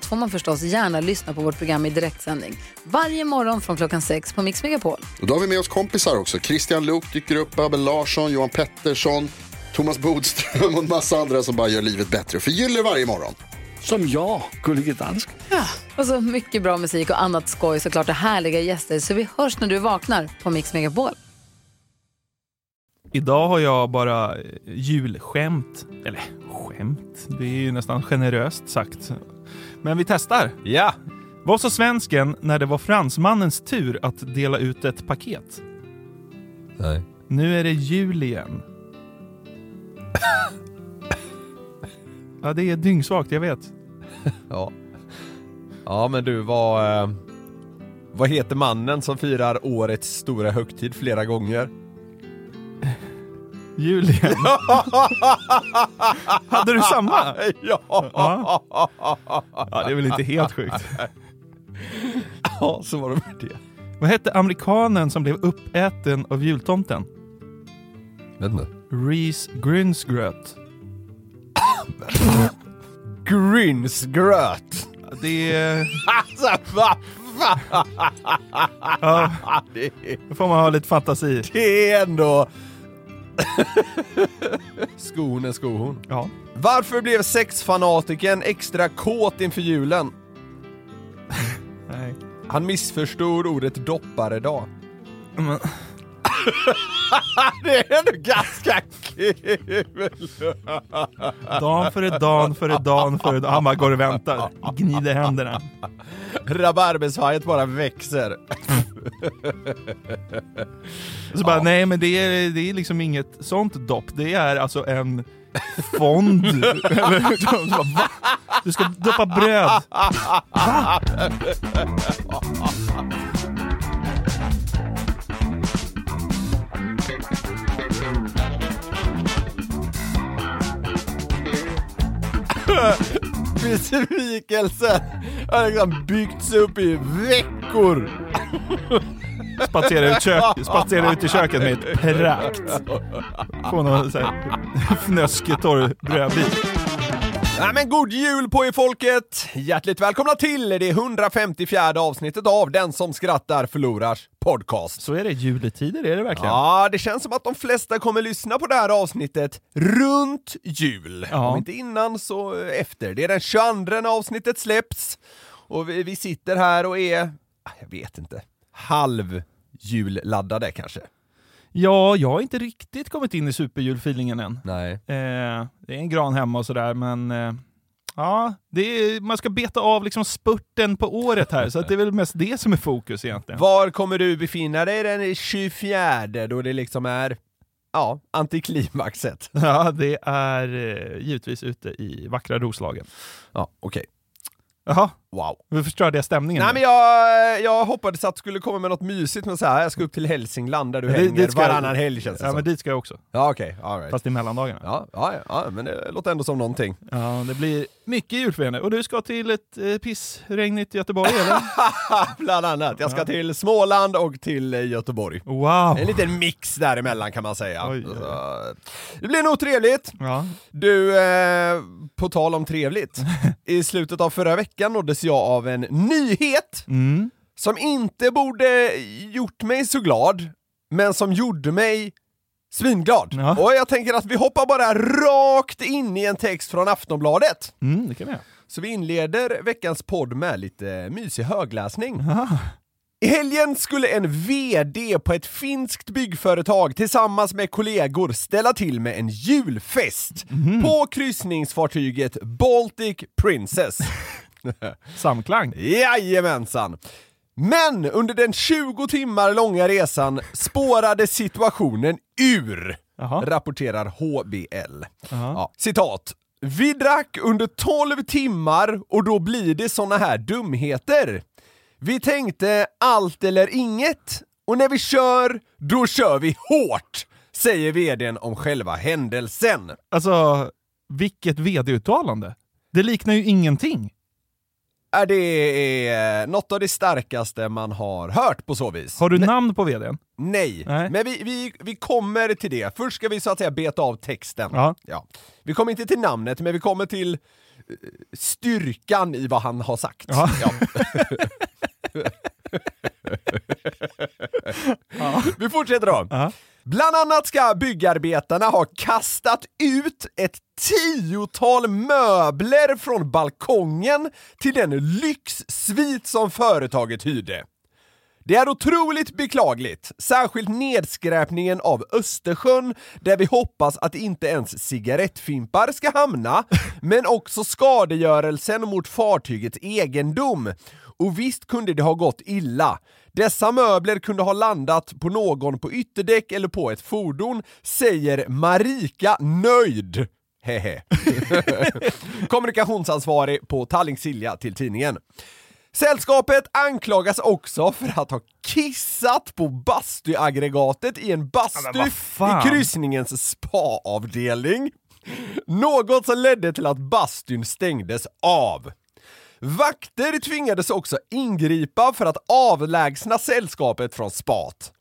allt får man förstås gärna lyssna på vårt program i direktsändning. Varje morgon från klockan sex på Mix Megapol. Och då har vi med oss kompisar också. Christian Luuk dyker upp, Abel Larsson, Johan Pettersson, Thomas Bodström och en massa andra som bara gör livet bättre och förgyller varje morgon. Som jag, Gullige Dansken. Och så mycket bra musik och annat skoj såklart och härliga gäster. Så vi hörs när du vaknar på Mix Megapol. Idag har jag bara eh, julskämt. Eller skämt, det är ju nästan generöst sagt. Men vi testar. Ja, Vad sa svensken när det var fransmannens tur att dela ut ett paket? Nej. Nu är det jul igen. ja, det är dyngsvagt, jag vet. Ja. Ja, men du, vad... Eh, vad heter mannen som firar årets stora högtid flera gånger? Jul igen. Hade du samma? Ja! Ja. ja, det är väl inte helt sjukt. Ja, så var det med det. Vad hette amerikanen som blev uppäten av jultomten? Vet inte. Reese Grynsgröt. Grynsgröt! Det är... Alltså, vad fan! Ja, Det, då får man ha lite fantasi. det är ändå... Skon är skohorn. Ja. Varför blev sexfanatiken extra kåt inför julen? Nej. Han missförstod ordet dopparedag. Men, Det är ändå ganska kul! dan före dan före dan före dan. Han bara går och väntar. Gnider händerna. Rabarbersvajet bara växer. Och så bara, nej men det är, det är liksom inget sånt dopp. Det är alltså en fond. Eller, bara, va? Du ska doppa bröd. Besvikelsen har liksom byggts upp i veckor. Spatsera ut, kök, spatsera ut i köket med ett prakt. Få någon så här fnösketorr brödbit. Ja, men god jul på er folket! Hjärtligt välkomna till det 154 avsnittet av Den som skrattar förlorars podcast. Så är det juletider, är det verkligen? Ja, det känns som att de flesta kommer lyssna på det här avsnittet runt jul. Ja. Om inte innan så efter. Det är den 22 när avsnittet släpps. Och vi, vi sitter här och är, jag vet inte, halv julladdade kanske. Ja, jag har inte riktigt kommit in i superjulfeelingen än. Nej. Eh, det är en gran hemma och sådär, men eh, ja, är, man ska beta av liksom spurten på året här, så att det är väl mest det som är fokus egentligen. Var kommer du befinna dig den 24 då det liksom är, ja, antiklimaxet? Ja, det är eh, givetvis ute i vackra Roslagen. Ja, okej. Jaha, Wow. nu förstörde jag stämningen. Nej men jag, jag hoppades att du skulle komma med något mysigt men så här, jag ska upp till Hälsingland där du det- hänger dit ska jag- varannan helg känns det Ja, som. men dit ska jag också. Ja okej, alright. Fast i mellandagarna. Ja, ja, ja, men det låter ändå som någonting. Ja, det blir mycket julfirande. Och du ska till ett eh, pissregnigt Göteborg, eller? Bland annat. Jag ska Ja. till Småland och till eh, Göteborg. Wow! En liten mix däremellan kan man säga. Oj, oj. Det blir nog trevligt. Ja. Du, eh, på tal om trevligt. I slutet av förra veckan nåddes jag av en nyhet Mm. som inte borde gjort mig så glad, men som gjorde mig svinglad. Ja. Och jag tänker att vi hoppar bara rakt in i en text från Aftonbladet. Mm, det kan vi. Så vi inleder veckans podd med lite mysig högläsning. Aha. I helgen skulle en VD på ett finskt byggföretag tillsammans med kollegor ställa till med en julfest på kryssningsfartyget Baltic Princess. Samklang. Jajamensan! Men under den 20 timmar långa resan spårade situationen ur, Jaha. rapporterar HBL. Ja, citat. Vi drack under 12 timmar och då blir det såna här dumheter. Vi tänkte allt eller inget och när vi kör, då kör vi hårt, säger vdn om själva händelsen. Alltså, vilket vd-uttalande. Det liknar ju ingenting. Är det är något av det starkaste man har hört på så vis. Har du namn på vdn? Nej, Nej. men vi, vi, vi kommer till det. Först ska vi så att säga beta av texten. Ja. Vi kommer inte till namnet, men vi kommer till eh, styrkan i vad han har sagt. Ja. Vi fortsätter då. Ja. Bland annat ska byggarbetarna ha kastat ut ett tiotal möbler från balkongen till den lyxsvit som företaget hyrde. Det är otroligt beklagligt, särskilt nedskräpningen av Östersjön där vi hoppas att inte ens cigarettfimpar ska hamna, men också skadegörelsen mot fartygets egendom. Och visst kunde det ha gått illa. Dessa möbler kunde ha landat på någon på ytterdäck eller på ett fordon, säger Marika Nöjd. Hehe. Kommunikationsansvarig på Tallink Silja till tidningen. Sällskapet anklagas också för att ha kissat på bastyaggregatet i en bastu i kryssningens spa-avdelning. Något som ledde till att bastun stängdes av. Vakter tvingades också ingripa för att avlägsna sällskapet från spat.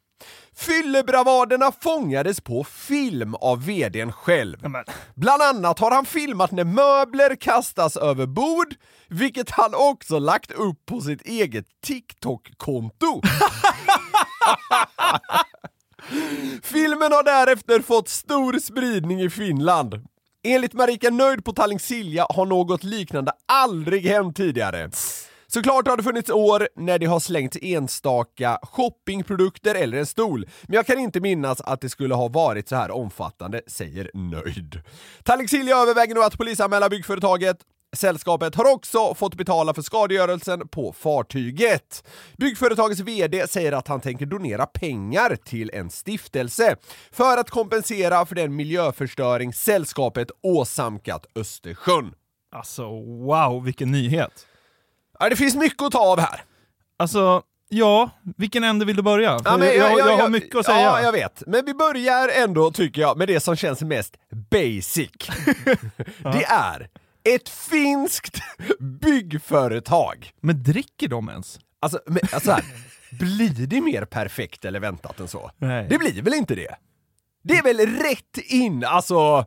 Fyllebravaderna fångades på film av vdn själv. men- Bland annat har han filmat när möbler kastas över bord, vilket han också lagt upp på sitt eget TikTok-konto. Filmen har därefter fått stor spridning i Finland. Enligt Marika Nöjd på Tallink Silja har något liknande aldrig hänt tidigare. Såklart har det funnits år när det har slängt enstaka shoppingprodukter eller en stol, men jag kan inte minnas att det skulle ha varit så här omfattande, säger Nöjd. Tallink Silja överväger nu att polisanmäla byggföretaget. Sällskapet har också fått betala för skadegörelsen på fartyget. Byggföretagets VD säger att han tänker donera pengar till en stiftelse för att kompensera för den miljöförstöring sällskapet åsamkat Östersjön. Alltså, wow, vilken nyhet. Ja, det finns mycket att ta av här. Alltså, ja, vilken ände vill du börja? Ja, men jag, jag, jag har mycket att säga. Ja, jag vet. Men vi börjar ändå, tycker jag, med det som känns mest basic. Det är ett finskt byggföretag. Men dricker de ens? Alltså, men, alltså här, blir det mer perfekt eller väntat än så? Nej. Det blir väl inte det? Det är väl rätt in, alltså...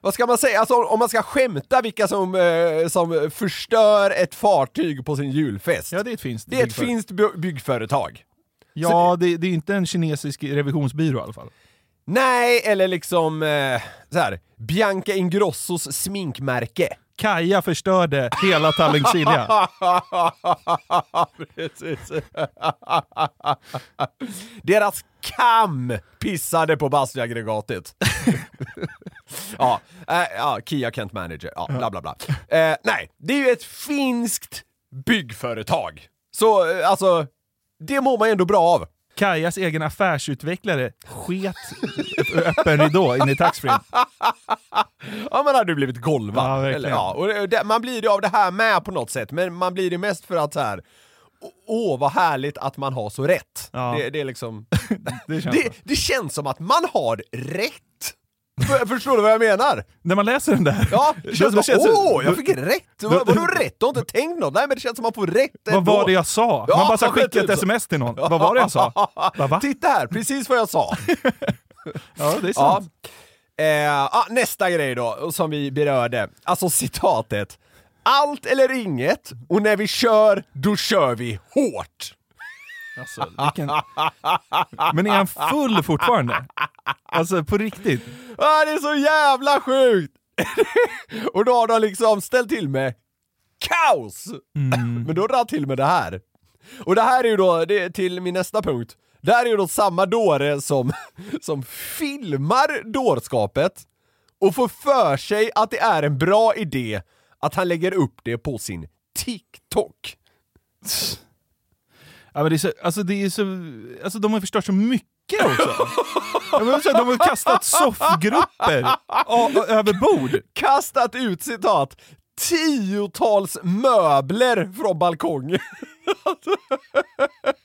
Vad ska man säga? Alltså, om man ska skämta vilka som, eh, som förstör ett fartyg på sin julfest. Ja, det är ett finskt det är ett byggföretag. finskt by- byggföretag. Ja, det, det är inte en kinesisk revisionsbyrå i alla fall. Nej, eller liksom eh, så här, Bianca Ingrossos sminkmärke. Kaja förstörde hela Tallink Silja. Precis. Deras kam pissade på bastyaggregatet. ja, eh, ja, Kia Kent Manager, ja, bla bla bla. Eh, nej, det är ju ett finskt byggföretag. Så eh, alltså, det mår man ändå bra av. Kajas egen affärsutvecklare sket öppen ridå in i taxfree. Ja, man hade ju blivit golvad. Ja. Eller, ja, och det, man blir det av det här med på något sätt, men man blir det mest för att så här. Åh, vad härligt att man har så rätt. Ja. Det, det är liksom... Det känns Det, det känns som att man har rätt. För- Förstår du vad jag menar? När man läser den där. Ja, det känns som känns åh, jag fick rätt! Vad- Vadå rätt? Du har inte tänkt något? Nej men det känns som att man får rätt Vad var det jag sa? Ja, man bara ska men skicka ett sms till någon. Vad var det jag sa? Va? Titta här, precis vad jag sa. Ja, det är Ja. sant. Eh, ah, nästa grej då, som vi berörde. Alltså citatet. Allt eller inget, och när vi kör, då kör vi hårt. Alltså, vilken... Men är han full fortfarande? Alltså på riktigt? Ah, det är så jävla sjukt! och då har de liksom ställt till med kaos! Men då drar till med det här. Och det här är ju då, det till min nästa punkt, det här är ju då samma dåre som, som filmar dårskapet och får för sig att det är en bra idé att han lägger upp det på sin TikTok. Ja, men det är så, alltså det är så, alltså de har förstört så mycket också. Ja, men så De har kastat soffgrupper över bord. Kastat ut citat tiotals möbler från balkongen.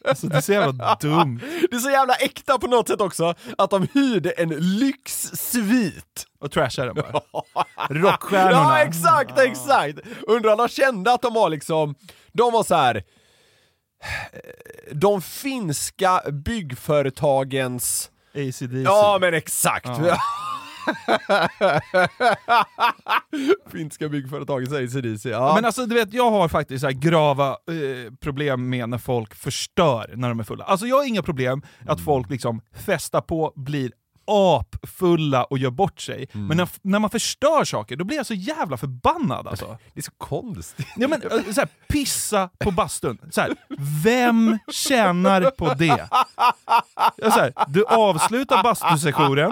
Alltså det är så jävla dumt. Det är så jävla äkta på något sätt också, att de hyrde en lyxsvit. Och trashar den bara. Rockstjärnorna. Ja exakt, exakt! Undrar om de kände att de var liksom, de var så här. De finska byggföretagens... ACDC. Ja men exakt! Finska byggföretagens ACDC, ja. Men alltså du vet, jag har faktiskt så här grava eh, problem med när folk förstör när de är fulla. Alltså jag har inga problem att folk liksom festar på, blir apfulla och gör bort sig. Men när, när man förstör saker, då blir jag så jävla förbannad alltså. det är så konstigt. Ja, men, eh, så här, pissa på bastun. Så här, vem tjänar på det? Ja, Så här, du avslutar bastusessionen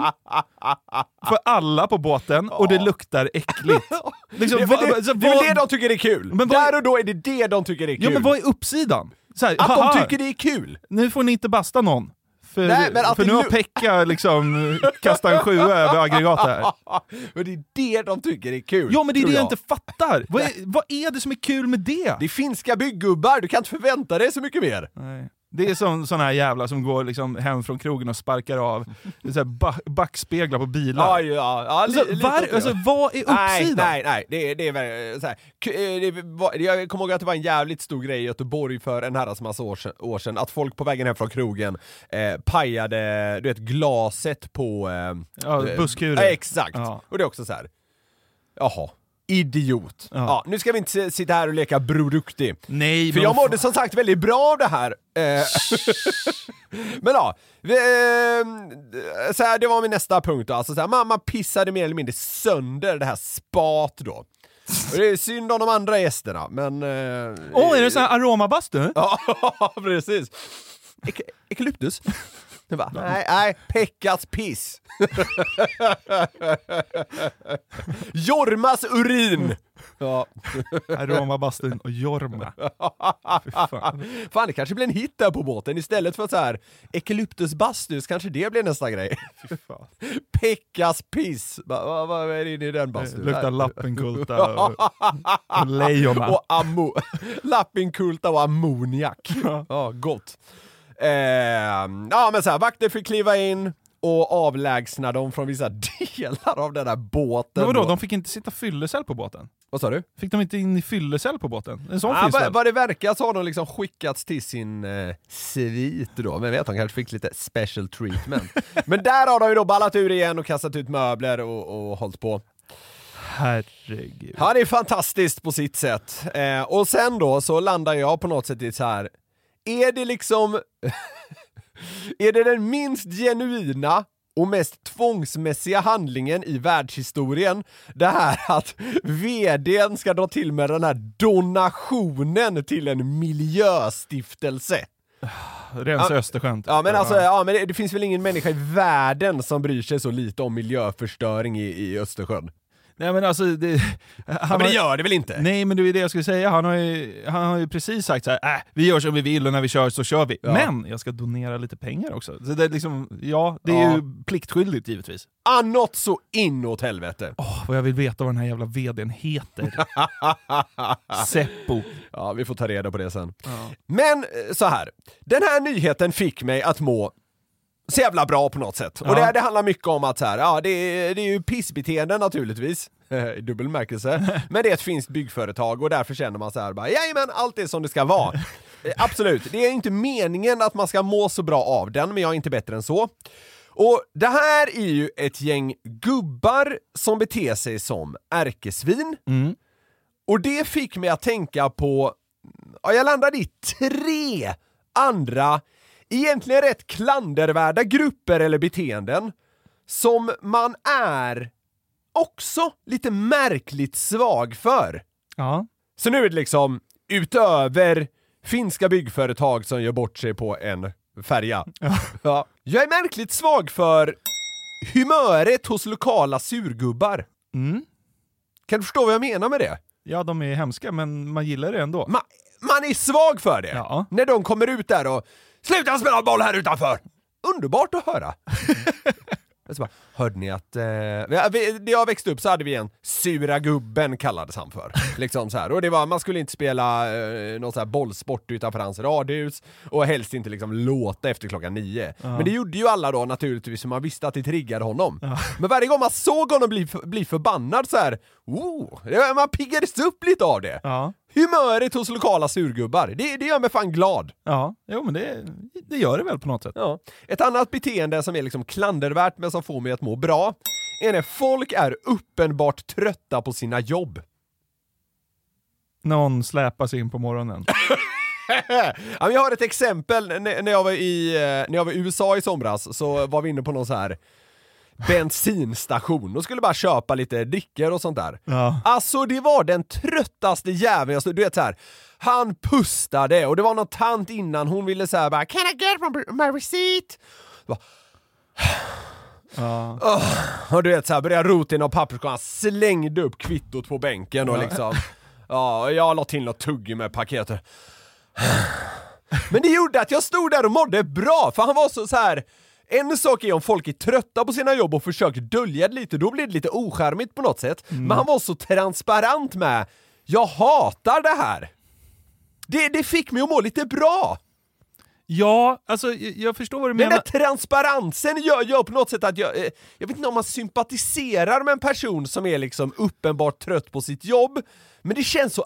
för alla på båten och det luktar äckligt. Liksom, Det, vad- det, alltså, det är vad- väl det de tycker är kul! Men vad- Där och då är det det de tycker är kul. Ja men vad är uppsidan? Så här, att haha, de tycker det är kul! Nu får ni inte basta någon. För, Nej, men att för nu har Pekka liksom kastat en sjua över aggregatet här. Men det är det de tycker är kul. Ja men det är det jag inte fattar. Vad är, vad är det som är kul med det? Det är finska byggubbar, du kan inte förvänta dig så mycket mer. Nej. Det är som såna här jävlar som går liksom hem från krogen och sparkar av så här ba backspeglar på bilar. Ja, ja, ja, li, alltså, var, det, alltså, vad är Nej, uppsidan? nej, nej, det är, det är så här. Eh, det Jag kommer ihåg att det var en jävligt stor grej i Göteborg för en herrans massa år sedan, år sedan att folk på vägen hem från krogen eh, pajade, du vet, glaset på... Eh, Ja, eh, busskurer. ja, exakt! Ja. Och det är också så här. jaha, idiot. Ja. Ja. nu ska vi inte sitta här och leka Bror Duktig. Nej, För jag mådde som sagt väldigt bra av det här. Eh, Men ja, vi, eh, så här, det var min nästa punkt då. Alltså så här, man, man pissade mer eller mindre sönder det här spat då. Och det är synd om de andra gästerna, men... eh, Åh, är det sån här aromabastu? Ja, precis. Ek Eukalyptus? Det bara, nej, nej, Pekkas piss. Jormas urin! Ja. Aromabastun och Jorma. Fy fan. Fan, det kanske blir en hit där på båten istället för så här Eukalyptus bastus, kanske det blir nästa grej. Pekkas piss! Va- va- Vad är det inne i den bastun? Luktar Lappenkulta och, och lejonen. Och ammo... Lappinkulta och ammoniak. Ja, gott. Eh, ja men så här, vakter fick kliva in och avlägsna dem från vissa delar av den här båten. Men vadå, då. de fick inte sitta fyllecell på båten? Vad sa du? Fick de inte in i fyllecell på båten? En sån Ja, finns väl? vad det verkar så har de liksom skickats till sin eh, svit då, men vet de kanske fick lite special treatment. men där har de ju då ballat ur igen och kastat ut möbler och, och hållit på. Herregud. Ja, det är fantastiskt på sitt sätt. Eh, och sen då så landar jag på något sätt i så här. Är det liksom... är det den minst genuina och mest tvångsmässiga handlingen i världshistorien, det här att VDn ska dra till med den här donationen till en miljöstiftelse. Rensa Ja. Östersjön. Ja men alltså, ja, men det, det finns väl ingen människa i världen som bryr sig så lite om miljöförstöring i, i Östersjön? Nej men alltså, det, han Ja, men det gör det väl inte? Nej men det är det jag skulle säga, han har ju, han har ju precis sagt så här, äh, vi gör som vi vill och när vi kör så kör vi. Ja. Men jag ska donera lite pengar också. Så det är liksom, ja, det är Ja. ju pliktskyldigt givetvis. Annat så inåt helvete. Åh, vad jag vill veta vad den här jävla vdn heter. Seppo. Ja, vi får ta reda på det sen. Men eh, så här. den här nyheten fick mig att må så jävla bra på något sätt. Och Ja. det, här, det handlar mycket om att så här, ja, det, är, det är ju pissbeteende naturligtvis, i dubbel bemärkelse, men det är ett finskt byggföretag och därför känner man så här, bara, jajamän, allt är som det ska vara. Eh, Absolut, det är inte meningen att man ska må så bra av den, men jag är inte bättre än så. Och det här är ju ett gäng gubbar som beter sig som ärkesvin, Mm. och det fick mig att tänka på, ja, jag landade i tre andra, egentligen rätt klandervärda grupper eller beteenden som man är också lite märkligt svag för. Ja. Så nu är det liksom, utöver finska byggföretag som gör bort sig på en färja. Ja. Jag är märkligt svag för humöret hos lokala surgubbar. Mm. Kan du förstå vad jag menar med det? ja, de är hemska men man gillar det ändå. Ma man är svag för det! Ja. När de kommer ut där och Sluta spela boll här utanför! underbart att höra. Jag så bara, hörde ni att, eh, när jag växte upp så hade vi en sura gubben kallades han för. Liksom så här. Och det var, man skulle inte spela eh, någon så här bollsport utanför hans radhus och helst inte liksom låta efter klockan nio. Men det gjorde ju alla då naturligtvis, så man visste att det triggade honom. Men varje gång man såg honom bli, bli förbannad så här, oh, det- man piggades upp lite av det. Ja, Humöret hos lokala surgubbar, det, det gör mig fan glad. ja. Jo, men det, det gör det väl på något sätt. Ja. Ett annat beteende som är liksom klandervärt men som får mig att må bra är när folk är uppenbart trötta på sina jobb. Någon släpar sig in på morgonen. jag har ett exempel, när jag, var i, eh, när jag var i USA i somras så var vi inne på någon så här bensinstation och skulle bara köpa lite drickor och sånt där. Ja. Alltså det var den tröttaste jäveln jag stod, du vet så här. Han pustade och det var någon tant innan, hon ville säga bara Can I get my, receipt? Bara, Ja. Och du vet såhär, började rota i någon papperskorg, slängde upp kvittot på bänken och liksom Ja, jag la till något tugg med paketet Men det gjorde att jag stod där och mådde bra, för han var så, så här. En sak är om folk är trötta på sina jobb och försöker dölja det lite, då blir det lite ocharmigt på något sätt. Men han var så transparent med Jag hatar det här! Det, det fick mig att må lite bra! Ja, alltså jag, förstår vad du Den menar. där transparensen gör, gör på något sätt att jag, eh, jag vet inte om man sympatiserar med en person som är liksom uppenbart trött på sitt jobb, men det känns så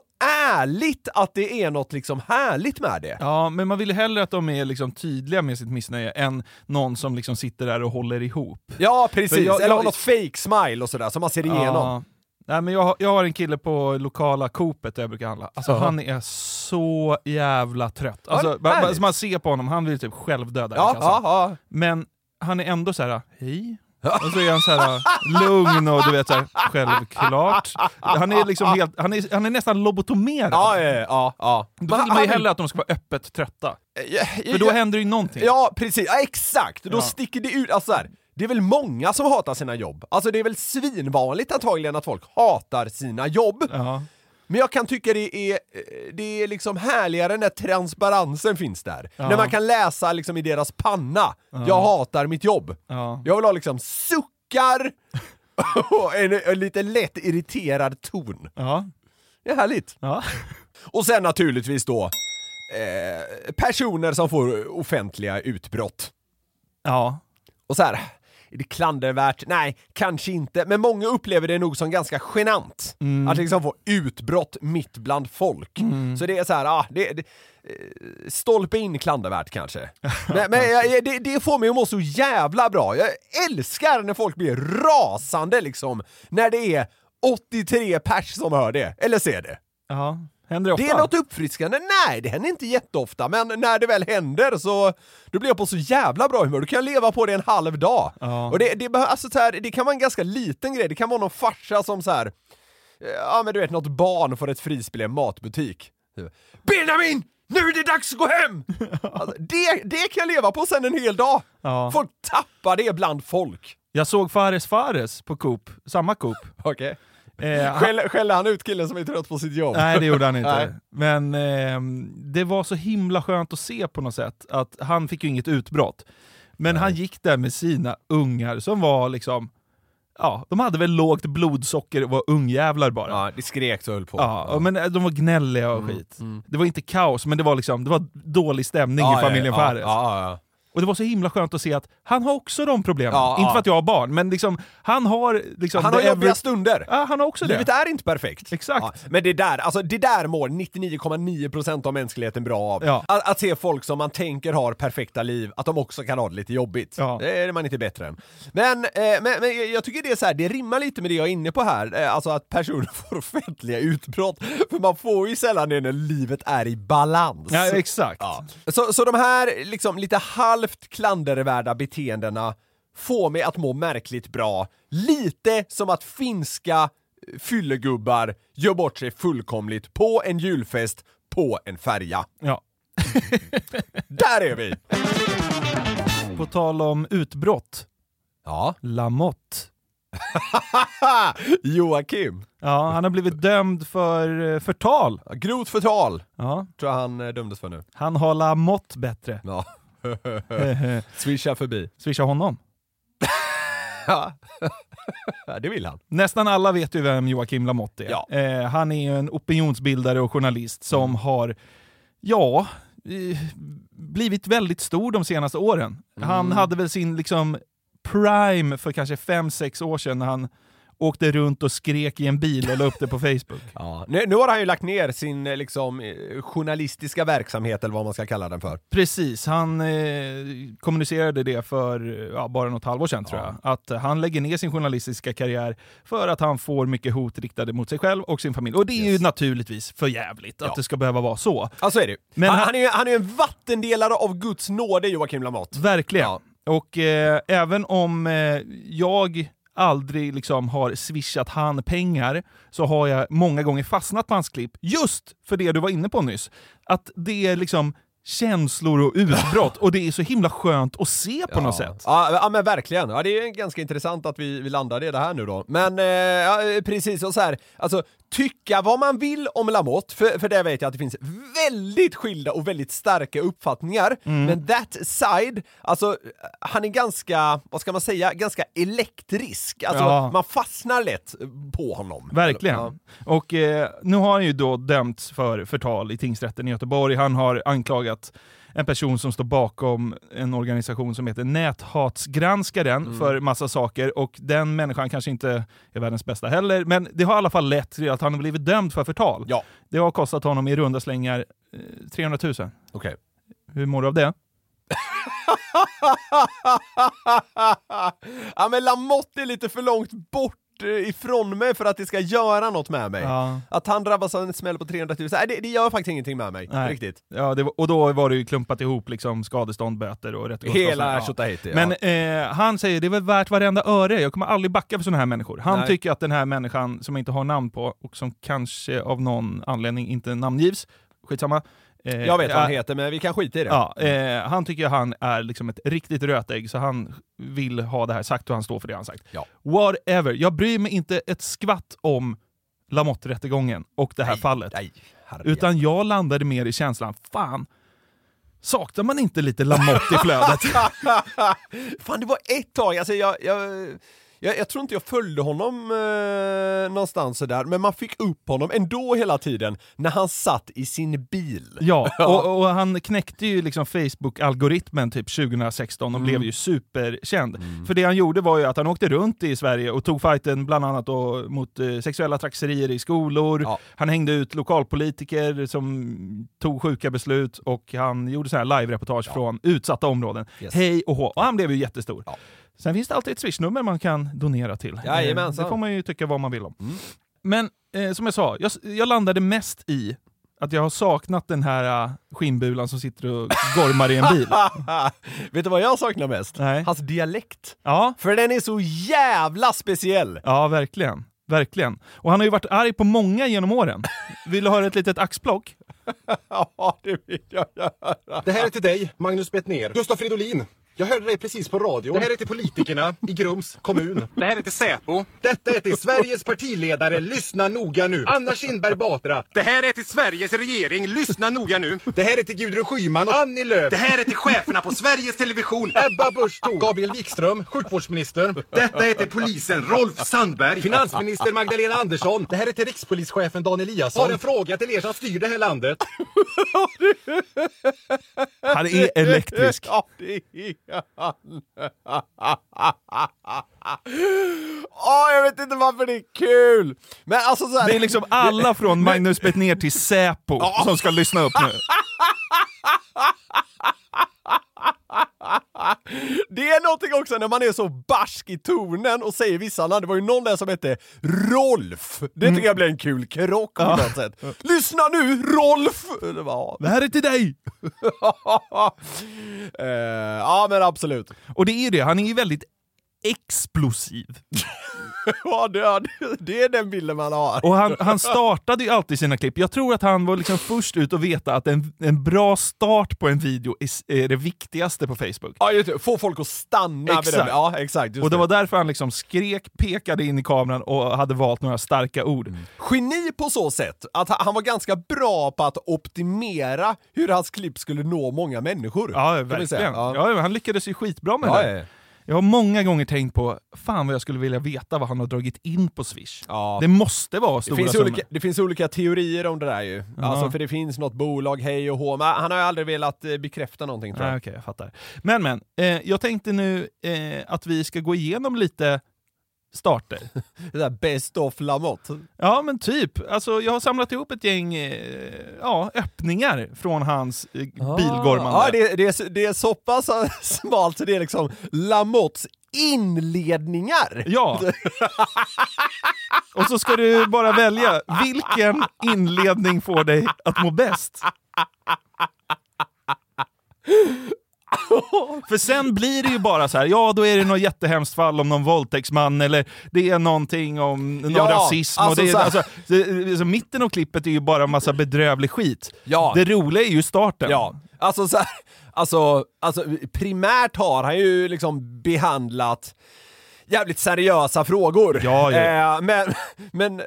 ärligt att det är något liksom härligt med det. Ja, men man vill ju hellre att de är liksom tydliga med sitt missnöje än någon som liksom sitter där och håller ihop. Ja, precis. Jag- Eller har något fake smile och sådär som man ser igenom. Ja. Nej, men jag, har- jag har en kille på lokala Coopet där jag brukar handla. Alltså Ja. han är så jävla trött. Alltså, Ja, man, man, man ser på honom, han vill typ självdöda Ja, kassan. ja, ja. Men han är ändå så här: hej? Och så är han så här lugn och du vet så här, självklart. Han är liksom helt, han är, han är nästan lobotomerad. Ja, ja, ja, ja. Då vill man ju hellre att de ska vara öppet trötta. Ja, För då händer ju någonting. Ja, precis. Ja, exakt. Då Ja. sticker det ut. Alltså så här, det är väl många som hatar sina jobb. Alltså det är väl svinvanligt antagligen att folk hatar sina jobb. Ja. Men jag kan tycka det är, eh, det är liksom härligare när transparensen finns där. Ja. När man kan läsa liksom i deras panna, jag hatar mitt jobb. Ja. Jag vill ha liksom suckar och en, en lite lätt irriterad ton. Ja. Det är härligt. Ja. Och sen naturligtvis då eh, personer som får offentliga utbrott. ja. Och så här, är det klandervärt? Nej, kanske inte. Men många upplever det nog som ganska genant. Att liksom få utbrott mitt bland folk. Så det är så här, ah, det, det, eh, stolpe in klandervärt kanske. men men jag, det, det får mig att må så jävla bra. Jag älskar när folk blir rasande liksom, när det är 83 pers som hör det, eller ser det. ja. Händer det ofta? Det är något uppfriskande. Nej, det händer inte jätteofta, men när det väl händer så då blir jag på så jävla bra humör. Då kan jag leva på det en halv dag. Ja. Och det, det, alltså, så här, det kan vara en ganska liten grej. Det kan vara någon farsa som så här, eh, ja men du vet, något barn får ett frispel i en matbutik. Benjamin! Nu är det dags att gå hem! Alltså, det, det kan jag leva på sen en hel dag. Ja. Folk tappar det bland folk. Jag såg Fares Fares på Coop, samma Coop. Okej. Eh, han- Skäller, skäller han ut killen som är trött på sitt jobb? Nej, det gjorde han inte. Nej. Men ehm, det var så himla skönt att se på något sätt att han fick ju inget utbrott. Men han gick där med sina ungar som var liksom, ja, de hade väl lågt blodsocker och var ungjävlar bara. Ja, det skrek och höll på. Ja, och men de var gnälliga och skit. Det var inte kaos, men det var liksom det var dålig stämning Ja, i familjen ja, Fares. Ja, ja, ja. Och det var så himla skönt att se att han har också de problemen. Ja, inte ja. för att jag har barn, men liksom, han har... Liksom, Han har jobbiga every- stunder. Ja, han har också Livet det. är inte perfekt. Exakt. men det där, alltså det där mår 99,9% av mänskligheten bra av. Ja. Att, att se folk som man tänker har perfekta liv, att de också kan ha det lite jobbigt. Ja. Det är man inte bättre än. Men, eh, men, men jag tycker det är så här, det rimmar lite med det jag är inne på här, eh, alltså att personer får offentliga utbrott. För man får ju sällan det när livet är i balans. Ja, exakt. Ja. Så, så de här liksom lite halvt klandervärda beteendena får mig att må märkligt bra. Lite som att finska eh, fyllegubbar gör bort sig fullkomligt på en julfest på en färja. Ja. Där är vi! På tal om utbrott, Ja. Lamotte. Joakim. Ja, han har blivit dömd för eh, förtal. Grovt förtal, Ja, tror jag han eh, dömdes för nu. han har Lamotte bättre. Ja. Swisha förbi. Swisha honom. Ja, det vill han. Nästan alla vet ju vem Joakim Lamotte är. Ja. Eh, han är ju en opinionsbildare och journalist som Mm. har, ja, eh, blivit väldigt stor de senaste åren. Mm. Han hade väl sin liksom prime för kanske fem sex år sedan när han åkte runt och skrek i en bil och la upp det på Facebook. Ja. Nu, nu har han ju lagt ner sin eh, liksom, eh, journalistiska verksamhet, eller vad man ska kalla den för. Precis, han eh, kommunicerade det för ja, bara något halvår sedan tror jag. Att han lägger ner sin journalistiska karriär för att han får mycket hot riktade mot sig själv och sin familj. Och det är ju naturligtvis för jävligt att Ja. det ska behöva vara så. Ja, så är det. Men han, han- är ju han är en vattendelare av Guds nåde, Joakim Lamotte. Verkligen. Ja. Och eh, även om eh, jag aldrig liksom har swishat han pengar så har jag många gånger fastnat på hans klipp just för det du var inne på nyss. Att det är liksom känslor och utbrott och det är så himla skönt att se på något sätt. Ja, ja men verkligen. Ja, det är ganska intressant att vi, vi landade i det här nu då. Men eh, ja, precis, och så här, alltså tycka vad man vill om Lamotte, för, för det vet jag att det finns väldigt skilda och väldigt starka uppfattningar. Mm. Men that side, alltså han är ganska, vad ska man säga, ganska elektrisk. Alltså Ja. man fastnar lätt på honom. Verkligen. Ja. Och eh, nu har han ju då dömts för förtal i tingsrätten i Göteborg. Han har anklagat en person som står bakom en organisation som heter Näthatsgranskaren Mm. för massa saker och den människan kanske inte är världens bästa heller, men det har i alla fall lett till att han har blivit dömd för förtal. Ja, Det har kostat honom i runda slängar eh, 300 000. okej. Hur mår du av det? ja men Lamotte är lite för långt bort ifrån mig för att det ska göra något med mig. Ja. Att han drabbas av en smäll på 300 000, nej, det, det gör faktiskt ingenting med mig. Nej. Riktigt. Ja, var, och då var det ju klumpat ihop liksom skadestånd, böter och rättegångskostnader. Hela Ja. tjotahejti. Men ja. eh, han säger det är väl värt varenda öre, jag kommer aldrig backa för sådana här människor. Han Nej. tycker att den här människan som jag inte har namn på och som kanske av någon anledning inte namngivs, skitsamma. Eh, Jag vet vad han ja, heter, men vi kan skita i det. Ja, eh, han tycker han är liksom ett riktigt rötägg, så han vill ha det här sagt och han står för det han sagt. Ja. Whatever, jag bryr mig inte ett skvatt om Lamotte-rättegången och det här Nej, fallet. Nej. Utan jag landade mer i känslan, fan, saknar man inte lite Lamotte i flödet? Fan, det var ett tag, alltså jag, jag, jag, jag tror inte jag följde honom eh, någonstans sådär, men man fick upp honom ändå hela tiden när han satt i sin bil. Ja, och, och han knäckte ju liksom Facebook-algoritmen typ 2016 och blev ju superkänd. För det han gjorde var ju att han åkte runt i Sverige och tog fighten bland annat då mot eh, sexuella trakasserier i skolor. Ja. Han hängde ut lokalpolitiker som tog sjuka beslut och han gjorde så här live-reportage från utsatta områden. Yes. Hej och hå. Och han blev ju jättestor. Ja. Sen finns det alltid ett swishnummer man kan donera till. Jajamensan. Eh, Det får man ju tycka vad man vill om. Men eh, som jag sa, jag, jag landade mest i att jag har saknat den här uh, skinnbulan som sitter och gormar i en bil. Vet du vad jag saknar mest? Nej. Hans dialekt. Ja, För den är så jävla speciell! ja verkligen. Verkligen. Och han har ju varit arg på många genom åren. Vill du höra ett litet axplock? Ja, det vill jag göra. Det här är till dig, Magnus Bettner. Gustav Fridolin. Jag hörde dig precis på radio. Det här är till politikerna i Grums kommun. Det här är till Säpo. Detta är till Sveriges partiledare. Lyssna noga nu. Anna Kinberg Batra. Det här är till Sveriges regering. Lyssna noga nu. Det här är till Gudrun Schyman och Annie Lööf. Det här är till cheferna på Sveriges Television. Ebba Busch Thor. Gabriel Wikström, sjukvårdsminister. Detta är till polisen Rolf Sandberg. Finansminister Magdalena Andersson. Det här är till rikspolischefen Dan Eliasson. Har en fråga till er som styr det här landet. Han är elektrisk. Ja, det är Åh, jag vet inte varför det är kul! Men alltså så här, Det är liksom alla från Magnus Bettner till Säpo som ska lyssna upp nu. Det är någonting också när man är så barsk i tonen och säger vissa namn. Det var ju någon där som hette Rolf. Det tycker jag blir en kul krock på något sätt. Lyssna nu, Rolf! Det var, Det här är till dig! Eh, ja, men absolut. Och det är ju det, han är ju väldigt explosiv. Ja, det, det- det är den bilden man har. Och han, han startade ju alltid sina klipp. Jag tror att han var liksom först ut att veta att en, en bra start på en video är, är det viktigaste på Facebook. Ja, just det. Få folk att stanna vid Exakt. den. Ja, exakt. Och det var därför han liksom skrek, pekade in i kameran och hade valt några starka ord. Geni på så sätt att han- var ganska bra på att optimera hur hans klipp skulle nå många människor. Ja, verkligen. Ja. Ja. han lyckades ju skitbra med Ja, det. ja. Jag har många gånger tänkt på, fan vad jag skulle vilja veta vad han har dragit in på Swish. Ja. Det måste vara Det stora finns, summor. olika, det finns olika teorier om det där ju. Alltså för det finns något bolag, hej och hå, men han har ju aldrig velat eh, bekräfta någonting tror jag. Nej, Okej, jag fattar. Men men, eh, jag tänkte nu eh, att vi ska gå igenom lite starter. Det där best of Lamotte. Ja men typ, alltså jag har samlat ihop ett gäng eh, ja, öppningar från hans eh, bilgormande. Ja, det, det, är, det är så pass smalt så det är liksom Lamottes inledningar. Ja. Och så ska du bara välja vilken inledning får dig att må bäst. För sen blir det ju bara så här, ja då är det något jättehemskt fall om någon våldtäktsman eller det är någonting om någon Ja, rasism. alltså och det, så är, alltså, det, alltså, mitten av klippet är ju bara massa bedrövlig skit. Ja. Det roliga är ju starten. Ja, alltså så här, alltså, alltså primärt har han ju liksom behandlat jävligt seriösa frågor. Ja, ja. Eh, men men eh,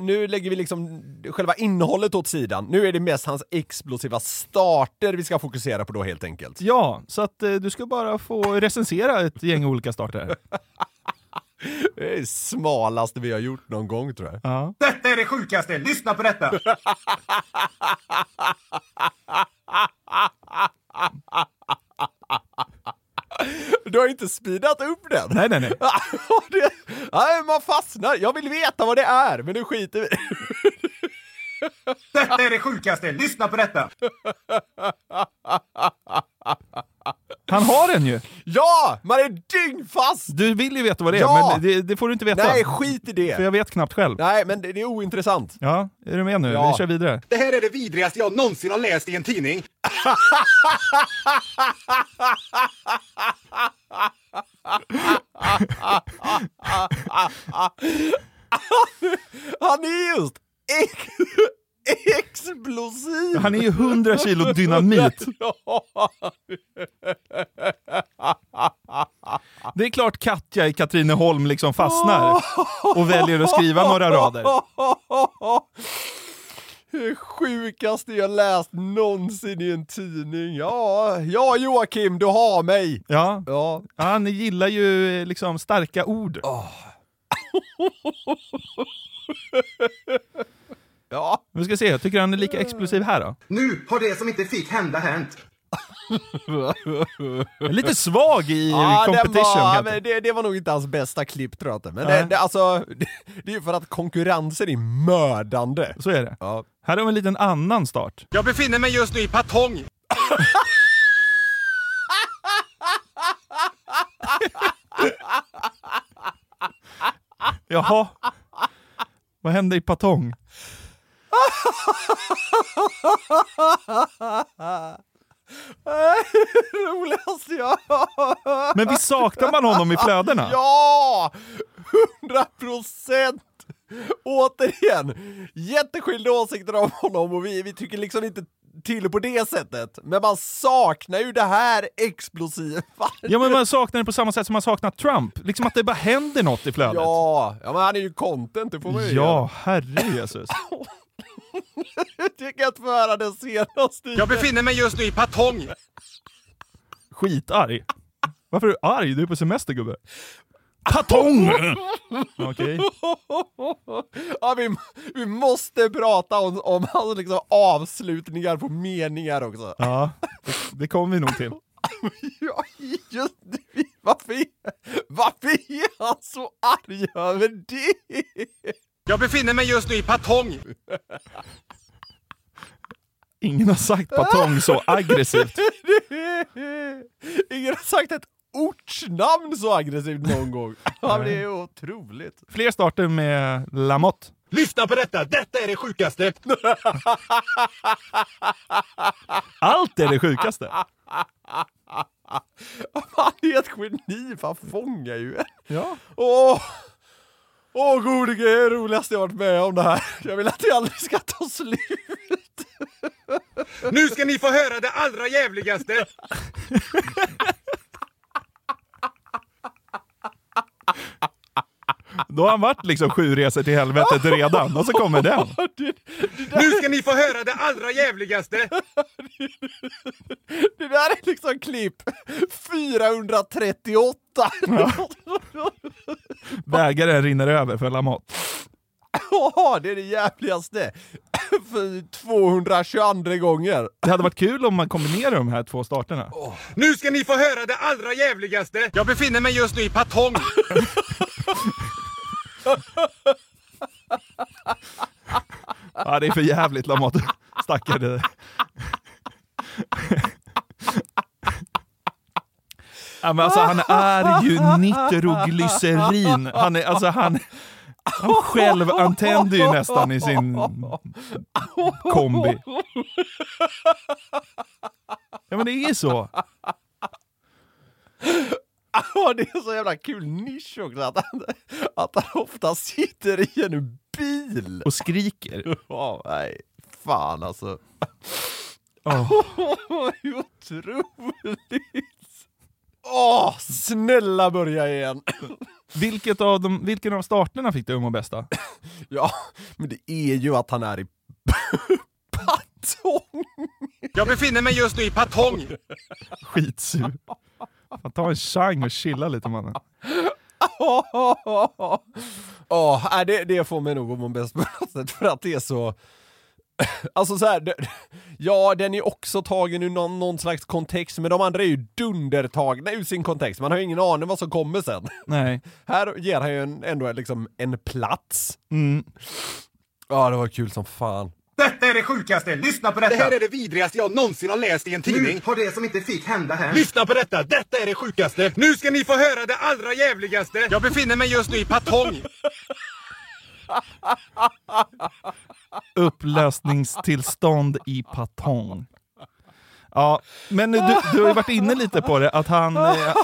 nu lägger vi liksom själva innehållet åt sidan. Nu är det mest hans explosiva starter vi ska fokusera på då helt enkelt. Ja, så att eh, du ska bara få recensera ett gäng olika starter. Det är det smalaste vi har gjort någon gång tror jag. Ja. Detta är det sjukaste! Lyssna på detta! Du har inte speedat upp den. Nej, nej, nej. det, nej, man fastnar. Jag vill veta vad det är, men nu skiter vi Detta är det sjukaste! Lyssna på detta! Han har den ju! Ja! Man är dyngfast! Du vill ju veta vad det är, Ja! men det, det får du inte veta. Nej, skit i För det! jag vet knappt själv. Nej, men det, det är ointressant. Ja, är du med nu? Ja. Vi kör vidare. Det här är det vidrigaste jag någonsin har läst i en tidning. Han är just ex explosiv! Han är ju 100 kilo dynamit. Det är klart Katja i Katrineholm liksom fastnar och väljer att skriva några rader. Det sjukaste jag läst någonsin i en tidning. Ja, ja Joakim, du har mig! Ja, Ja, han gillar ju eh, liksom starka ord. Ja. Vi ska se, jag tycker han är lika explosiv här då. Nu har det som inte fick hända hänt. Lite svag i Ja, competition var, men det, det var nog inte hans bästa klipp tror jag inte. Men Nej. det, det, alltså, det, det är ju för att konkurrensen är mördande. Så är det. Ja. Här har vi en liten annan start. Jag befinner mig just nu i Patong. Jaha. Vad hände i Patong? Roligaste jag Men visst saknar man honom i flödena? Ja! 100 procent! Återigen, jätteskilda åsikter om honom och vi, vi tycker liksom inte till på det sättet. Men man saknar ju det här explosiva. Ja men man saknar det på samma sätt som man saknar Trump. Liksom att det bara händer något i flödet. Ja, ja men han är ju content, det får man ju Ja, herre Jesus. Jag tycker att få höra den senaste. Jag befinner mig just nu i Patong. Skitarg. Varför är du arg? Du är på semester gubbe. Patong! Okej. Ja, vi, vi måste prata om, om hans liksom avslutningar på meningar också. Ja, det, det kommer vi nog till. Ja, just det. Varför, varför är han så arg över det? Jag befinner mig just nu i Patong. Ingen har sagt patong så aggressivt. Ingen har sagt ett ortsnamn så aggressivt någon gång. Ja, men det är otroligt. Fler starter med Lamotte. Lyssna på detta! Detta är det sjukaste! Allt är det sjukaste. Han är ett geni, för han fångar ju en. Ja. Åh, Åh gode gud, det roligaste jag varit med om det här. Jag vill att det aldrig ska ta slut. Nu ska ni få höra det allra jävligaste! Då har han varit liksom sju resor till helvetet redan, och så kommer den. Nu ska ni få höra det allra jävligaste! Det där är liksom klipp 438. Bägaren rinner över för Lamotte. Ja, det är det jävligaste. För 222 gånger. Det hade varit kul om man kombinerar de här två starterna. Nu ska ni få höra det allra jävligaste! Jag befinner mig just nu i Patong. Ja, det är för jävligt Lamotte. Stackare. Ja, men alltså, han är ju nitroglycerin. Han är, alltså, han, han själv antänder ju nästan i sin kombi. Ja men det är så. Ja, det är så jävla kul nisch också att han, att han ofta sitter i en bil. Och skriker. Ja, nej. Fan alltså. Åh. Otroligt! Åh, snälla börja igen! Vilket av de, vilken av starterna fick du att må bästa? Ja, men det är ju att han är i Patong! Jag befinner mig just nu i Patong. Skitsur. Fan, ta en chang och chilla lite mannen. Nej, det, det får mig nog att må bäst på något sätt för att det är så... Alltså så här, det, ja den är också tagen ur någon, någon slags kontext, men de andra är ju dundertagna ur sin kontext. Man har ju ingen aning vad som kommer sen. Nej. Här ger han ju en, ändå liksom en plats. Mm. Ja, det var kul som fan. Detta är det sjukaste! Lyssna på detta! Det här är det vidrigaste jag någonsin har läst i en tidning. Nu har det som inte fick hända här. Lyssna på detta! Detta är det sjukaste! Nu ska ni få höra det allra jävligaste! Jag befinner mig just nu i Patong. Upplösningstillstånd i Patong. Ja, men du, du har ju varit inne lite på det, att han... Eh,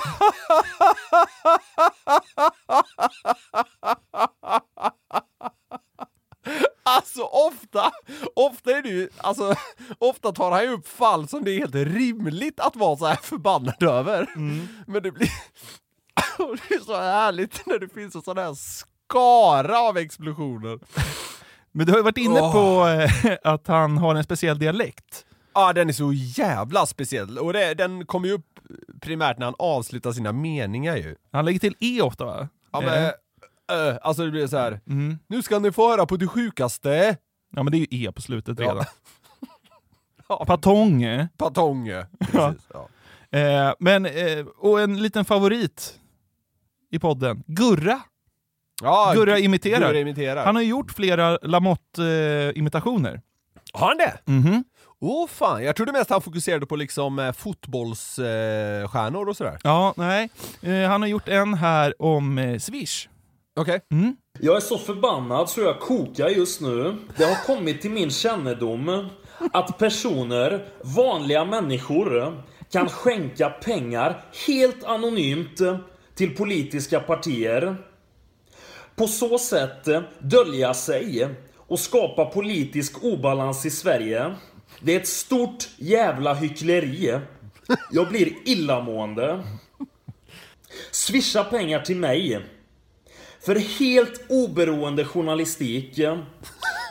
Alltså ofta, ofta är det ju, alltså ofta tar han ju upp fall som det är helt rimligt att vara så här förbannad över. Men det blir, det är så härligt när det finns en sån här skara av explosioner. men du har ju varit inne Åh. på eh, att han har en speciell dialekt. Ja, den är så jävla speciell och det, den kommer ju upp primärt när han avslutar sina meningar ju. Han lägger till E ofta va? Ja, men, äh, alltså det blir så här. mm. nu ska ni få höra på det sjukaste. Ja men det är ju E på slutet Ja. redan. Ja. Patong. eh. Patong. Precis, ja. Eh, men, eh, och en liten favorit i podden, Gurra. Ja, Gurra imiterar. Gurra imiterar. Han har ju gjort flera Lamotte-imitationer. Har han det? Mhm. Åh oh, fan, jag trodde mest han fokuserade på liksom eh, fotbollsstjärnor eh, och sådär. Ja, nej. Eh, han har gjort en här om eh, Swish. Okej. Mm. Jag är så förbannad så jag kokar just nu. Det har kommit till min kännedom att personer, vanliga människor, kan skänka pengar helt anonymt till politiska partier. På så sätt dölja sig och skapa politisk obalans i Sverige. Det är ett stort jävla hyckleri. Jag blir illamående. Swisha pengar till mig. För helt oberoende journalistik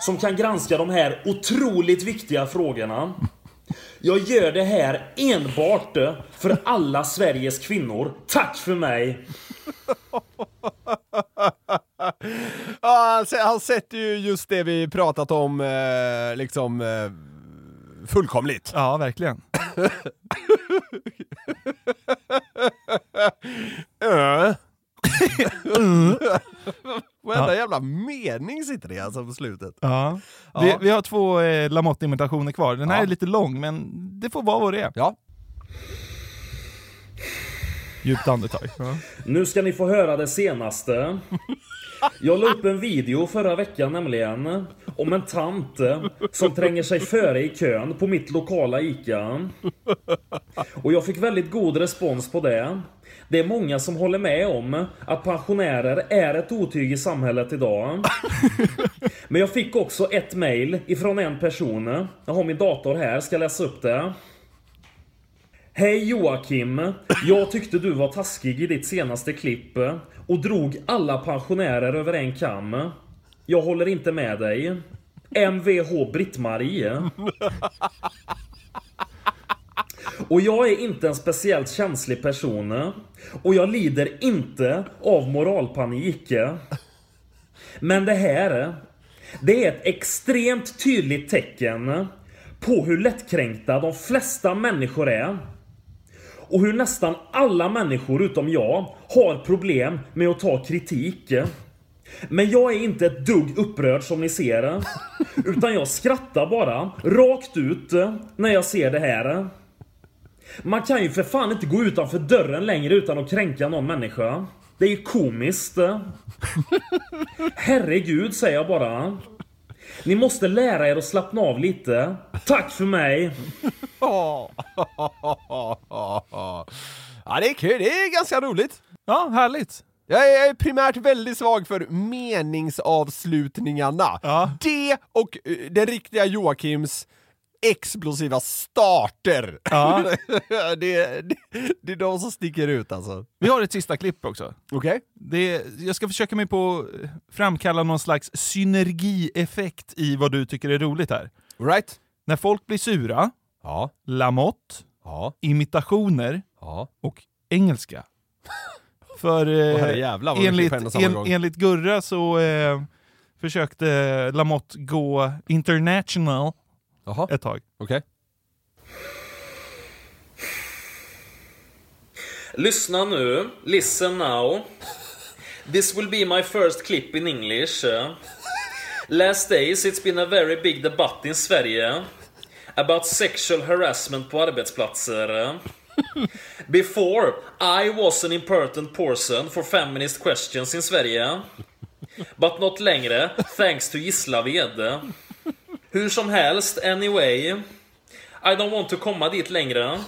som kan granska de här otroligt viktiga frågorna. Jag gör det här enbart för alla Sveriges kvinnor. Tack för mig! Ja, han, sä- han sätter ju just det vi pratat om, eh, liksom, eh, fullkomligt. Ja, verkligen. Ö. Varenda jävla mening sitter det alltså på slutet. Ja. Ja. Vi, vi har två eh, Lamotte-imitationer kvar. Den här Ja. är lite lång, men det får vara vad det är. Ja. Djupt andetag. Ja. Nu ska ni få höra det senaste. Jag la upp en video förra veckan nämligen om en tant eh, som tränger sig före i kön på mitt lokala ICA. Och jag fick väldigt god respons på det. Det är många som håller med om att pensionärer är ett otyg i samhället idag. Men jag fick också ett mail ifrån en person. Jag har min dator här, ska läsa upp det. Hej Joakim! Jag tyckte du var taskig i ditt senaste klipp och drog alla pensionärer över en kam. Jag håller inte med dig. Mvh Britt-Marie. Och jag är inte en speciellt känslig person. Och jag lider inte av moralpanik. Men det här, det är ett extremt tydligt tecken på hur lättkränkta de flesta människor är. Och hur nästan alla människor utom jag har problem med att ta kritik. Men jag är inte ett dugg upprörd som ni ser. Utan jag skrattar bara, rakt ut, när jag ser det här. Man kan ju för fan inte gå utanför dörren längre utan att kränka någon människa. Det är ju komiskt. Herregud, säger jag bara. Ni måste lära er att slappna av lite. Tack för mig! ja, det är kul. Det är ganska roligt. Ja, härligt. Jag är primärt väldigt svag för meningsavslutningarna. Ja. Det och eh, den riktiga Joakims explosiva starter. Ja. det, det, det är de som sticker ut alltså. Vi har ett sista klipp också. Okej? Det, jag ska försöka mig på att framkalla någon slags synergieffekt i vad du tycker är roligt här. Right? När folk blir sura, Ja. lamotte, Ja. imitationer Ja. och engelska. För eh, mycket enligt, en enligt Gurra så eh, försökte Lamotte gå international Jaha, ett tag. okej. Lyssna nu. Listen now. This will be my first clip in English. Last days it's been a very big debatt in Sverige about sexual harassment på arbetsplatser. Before, I was an important person for feminist questions in Sverige. But not längre, thanks to Gislaved. Hur som helst, anyway. I don't want to komma dit längre.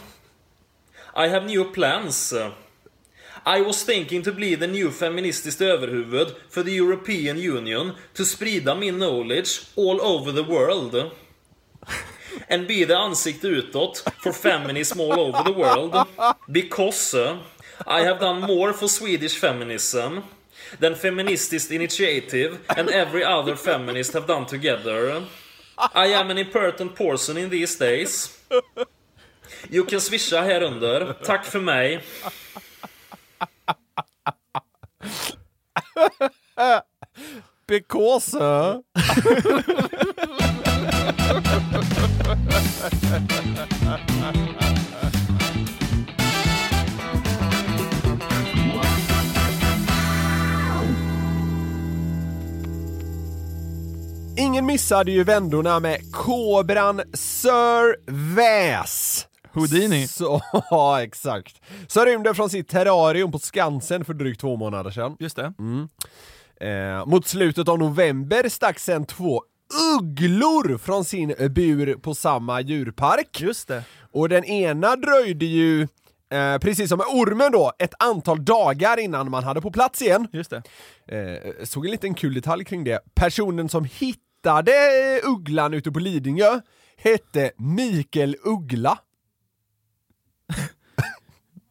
I have new plans. I was thinking to bli the new feministiskt överhuvud för the European Union to sprida min knowledge all over the world. And be the ansikte utåt for feminism all over the world. Because I have done more for Swedish feminism than Feministiskt Initiative and every other feminist have done together. I am an important person in these days. You can swisha här under. Tack för mig. Because... uh, Ingen missade ju vändorna med kobran Sir Väs. Houdini. Så, ja, exakt. Så rymde från sitt terrarium på Skansen för drygt två månader sedan. Just det. Eh, mot slutet av november stack sen två ugglor från sin bur på samma djurpark. Just det. Och den ena dröjde ju, eh, precis som med ormen då, ett antal dagar innan man hade på plats igen. Just det. Eh, såg en liten kul detalj kring det. Personen som hittade ugglan ute på Lidingö hette Mikael Uggla.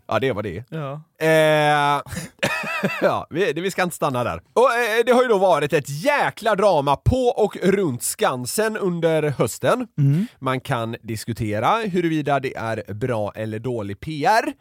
ja, det var det. Ja. Eh, ja, vi, vi ska inte stanna där. Och eh, det har ju då varit ett jäkla drama på och runt Skansen under hösten. Man kan diskutera huruvida det är bra eller dålig PR.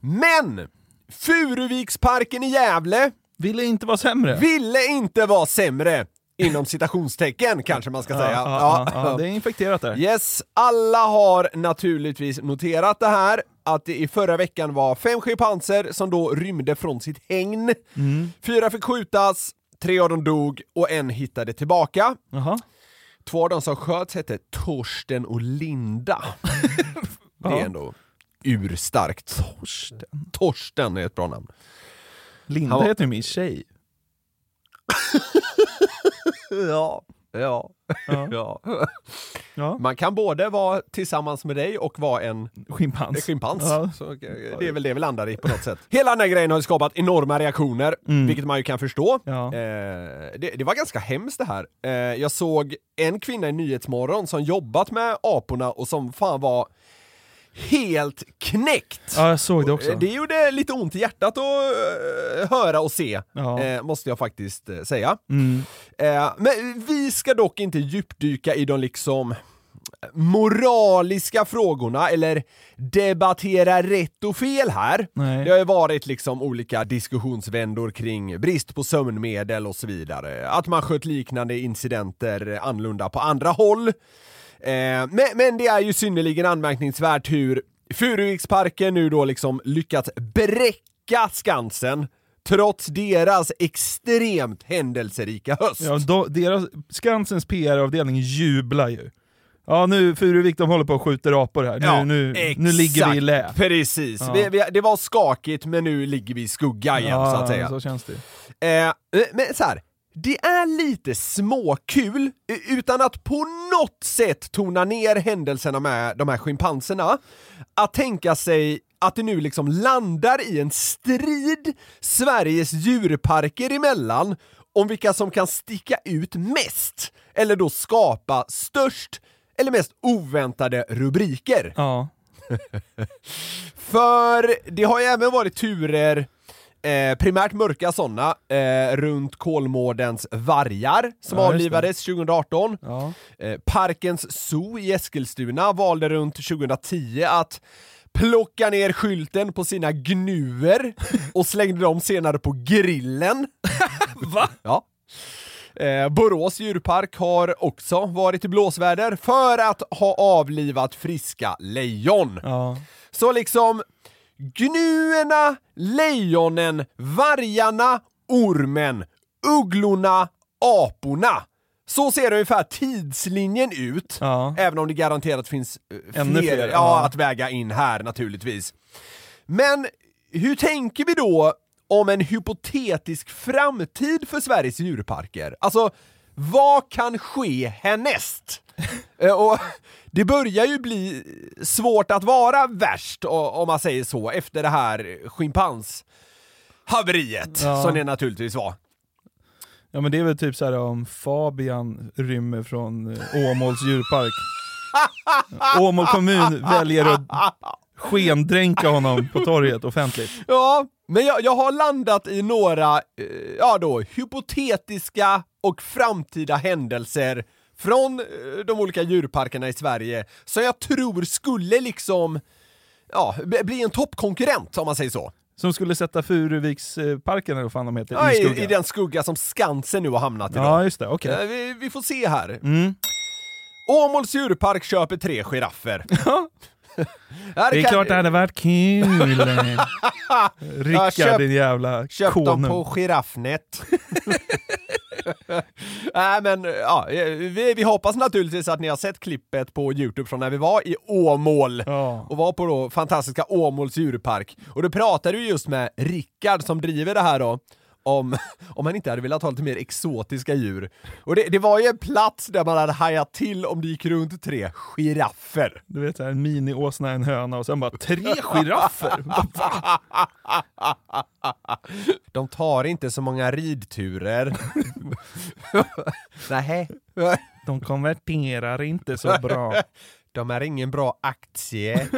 Men! Furuviksparken i Gävle Ville inte vara sämre. ville inte vara sämre, inom citationstecken kanske man ska säga. Ja, ja, ja, det är infekterat där. Yes, alla har naturligtvis noterat det här, att det i förra veckan var fem schimpanser som då rymde från sitt hägn. Fyra fick skjutas, tre av dem dog och en hittade tillbaka. Jaha. Två av dem som sköts hette Torsten och Linda. det är ändå urstarkt. Torsten. Torsten är ett bra namn. Linda var- heter ju min tjej. Ja. Ja. Ja. ja. Man kan både vara tillsammans med dig och vara en Schimpans. schimpans. Ja. Så, eh, det är väl det vi landar i på något sätt. Hela den här grejen har skapat enorma reaktioner, Mm. vilket man ju kan förstå. Ja. Eh, det, det var ganska hemskt det här. Eh, jag såg en kvinna i Nyhetsmorgon som jobbat med aporna och som fan var helt knäckt. ja, jag såg det också. Eh, Det gjorde lite ont i hjärtat att eh, höra och se, Ja. eh, måste jag faktiskt säga. Mm. Eh, men vi ska dock inte djupdyka i de liksom moraliska frågorna eller debattera rätt och fel här. Nej. Det har ju varit liksom olika diskussionsvändor kring brist på sömnmedel och så vidare. Att man sköt liknande incidenter annorlunda på andra håll. Eh, men, men det är ju synnerligen anmärkningsvärt hur Furuviksparken nu då liksom lyckats bräcka Skansen trots deras extremt händelserika höst. Ja, då, deras, Skansens PR-avdelning jublar ju. Ja nu, Furuvik de håller på och skjuter apor här. Nu, Ja, nu, nu ligger vi i lä. Precis. Ja. Vi, vi, det var skakigt men nu ligger vi i skugga igen så att säga. så känns det. Eh, men så här, det är lite småkul, utan att på något sätt tona ner händelserna med de här schimpanserna, att tänka sig att det nu liksom landar i en strid Sveriges djurparker emellan om vilka som kan sticka ut mest, eller då skapa störst eller mest oväntade rubriker. Ja. För det har ju även varit turer, eh, primärt mörka sådana, eh, runt Kolmårdens vargar som Ja, avlivades 2018. Ja. Eh, Parkens Zoo i Eskilstuna valde runt 2010 att plocka ner skylten på sina gnuer och slängde dem senare på grillen. Va? Ja. Eh, Borås djurpark har också varit i blåsväder för att ha avlivat friska lejon. Ja. Så liksom gnuerna, lejonen, vargarna, ormen, ugglorna, aporna. Så ser ungefär tidslinjen ut, Ja. även om det garanterat finns eh, fler, fler, ja, ja. att väga in här naturligtvis. Men hur tänker vi då om en hypotetisk framtid för Sveriges djurparker? Alltså, vad kan ske härnäst? Eh, och det börjar ju bli svårt att vara värst, om man säger så, efter det här schimpanshaveriet, Ja. som det naturligtvis var. ja men det är väl typ så här om Fabian rymmer från eh, Åmåls djurpark. Åmål kommun väljer att skendränka honom på torget offentligt. Ja, men jag, jag har landat i några, eh, ja då, hypotetiska och framtida händelser från eh, de olika djurparkerna i Sverige, som jag tror skulle liksom, ja, bli en toppkonkurrent om man säger så. Som skulle sätta Furuviksparken, eller vad fan de heter, Ja, i i. I den skugga som Skansen nu har hamnat i. Ja just det, okej. Eh, vi, vi får se här. Mm. Åmåls djurpark köper tre giraffer. Ja, Det är kan- klart det hade varit kul. Rickard köpt- din jävla dem konung. på giraffnet. Nej men ja, vi, vi hoppas naturligtvis att ni har sett klippet på Youtube från när vi var i Åmål Ja. och var på då fantastiska Åmåls djurpark. Och då pratade du just med Rickard som driver det här då, om, om han inte hade velat ha lite mer exotiska djur. Och det, det var ju en plats där man hade hajat till om det gick runt tre giraffer. Du vet, en mini-åsna, en höna och sen bara tre giraffer! De tar inte så många ridturer. Nej. De konverterar inte så bra. De är ingen bra aktie.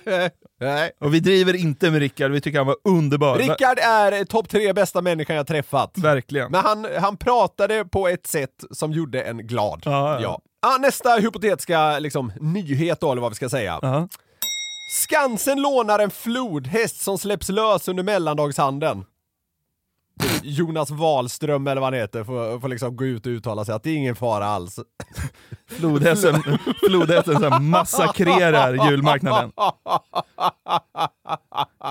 Nej. Och vi driver inte med Rickard, vi tycker han var underbar. Rickard är topp tre bästa människan jag träffat. Verkligen. Men han, han pratade på ett sätt som gjorde en glad. Ja, ja. Ah, nästa hypotetiska liksom, nyhet då, eller vad vi ska säga. Ja. Skansen lånar en flodhäst som släpps lös under mellandagshandeln. Jonas Wahlström eller vad han heter får, får liksom gå ut och uttala sig att det är ingen fara alls. Flodhästen, flodhästen så massakrerar julmarknaden.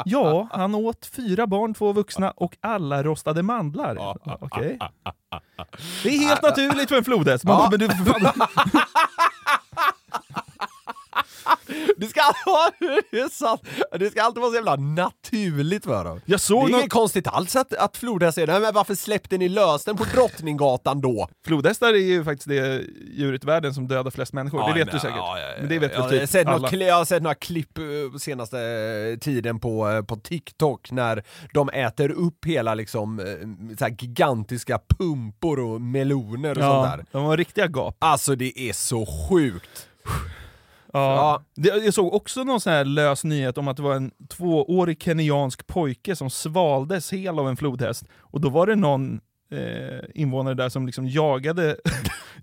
Ja, han åt fyra barn, två vuxna och alla rostade mandlar. Okej. Det är helt naturligt för en flodhäst. Bara, men du, Det ska, det, är sant. det ska alltid vara så jävla naturligt för dem. Jag Det såg är någon... inget konstigt alls att, att flodhäst är det. Men varför släppte ni lös den på Drottninggatan då? Flodhästar är ju faktiskt det djuret i världen som dödar flest människor, det vet du säkert. Men det vet jag, väl typ har sett några alla. jag har sett några klipp eh, senaste eh, tiden på, eh, på TikTok när de äter upp hela liksom så gigantiska pumpor och meloner och sånt Ja, där. de var riktiga gap. Alltså det är så sjukt. Ja. Ja. Jag såg också någon sån här lös nyhet om att det var en tvåårig kenyansk pojke som svaldes hel av en flodhäst. Och då var det någon eh, invånare där som liksom jagade,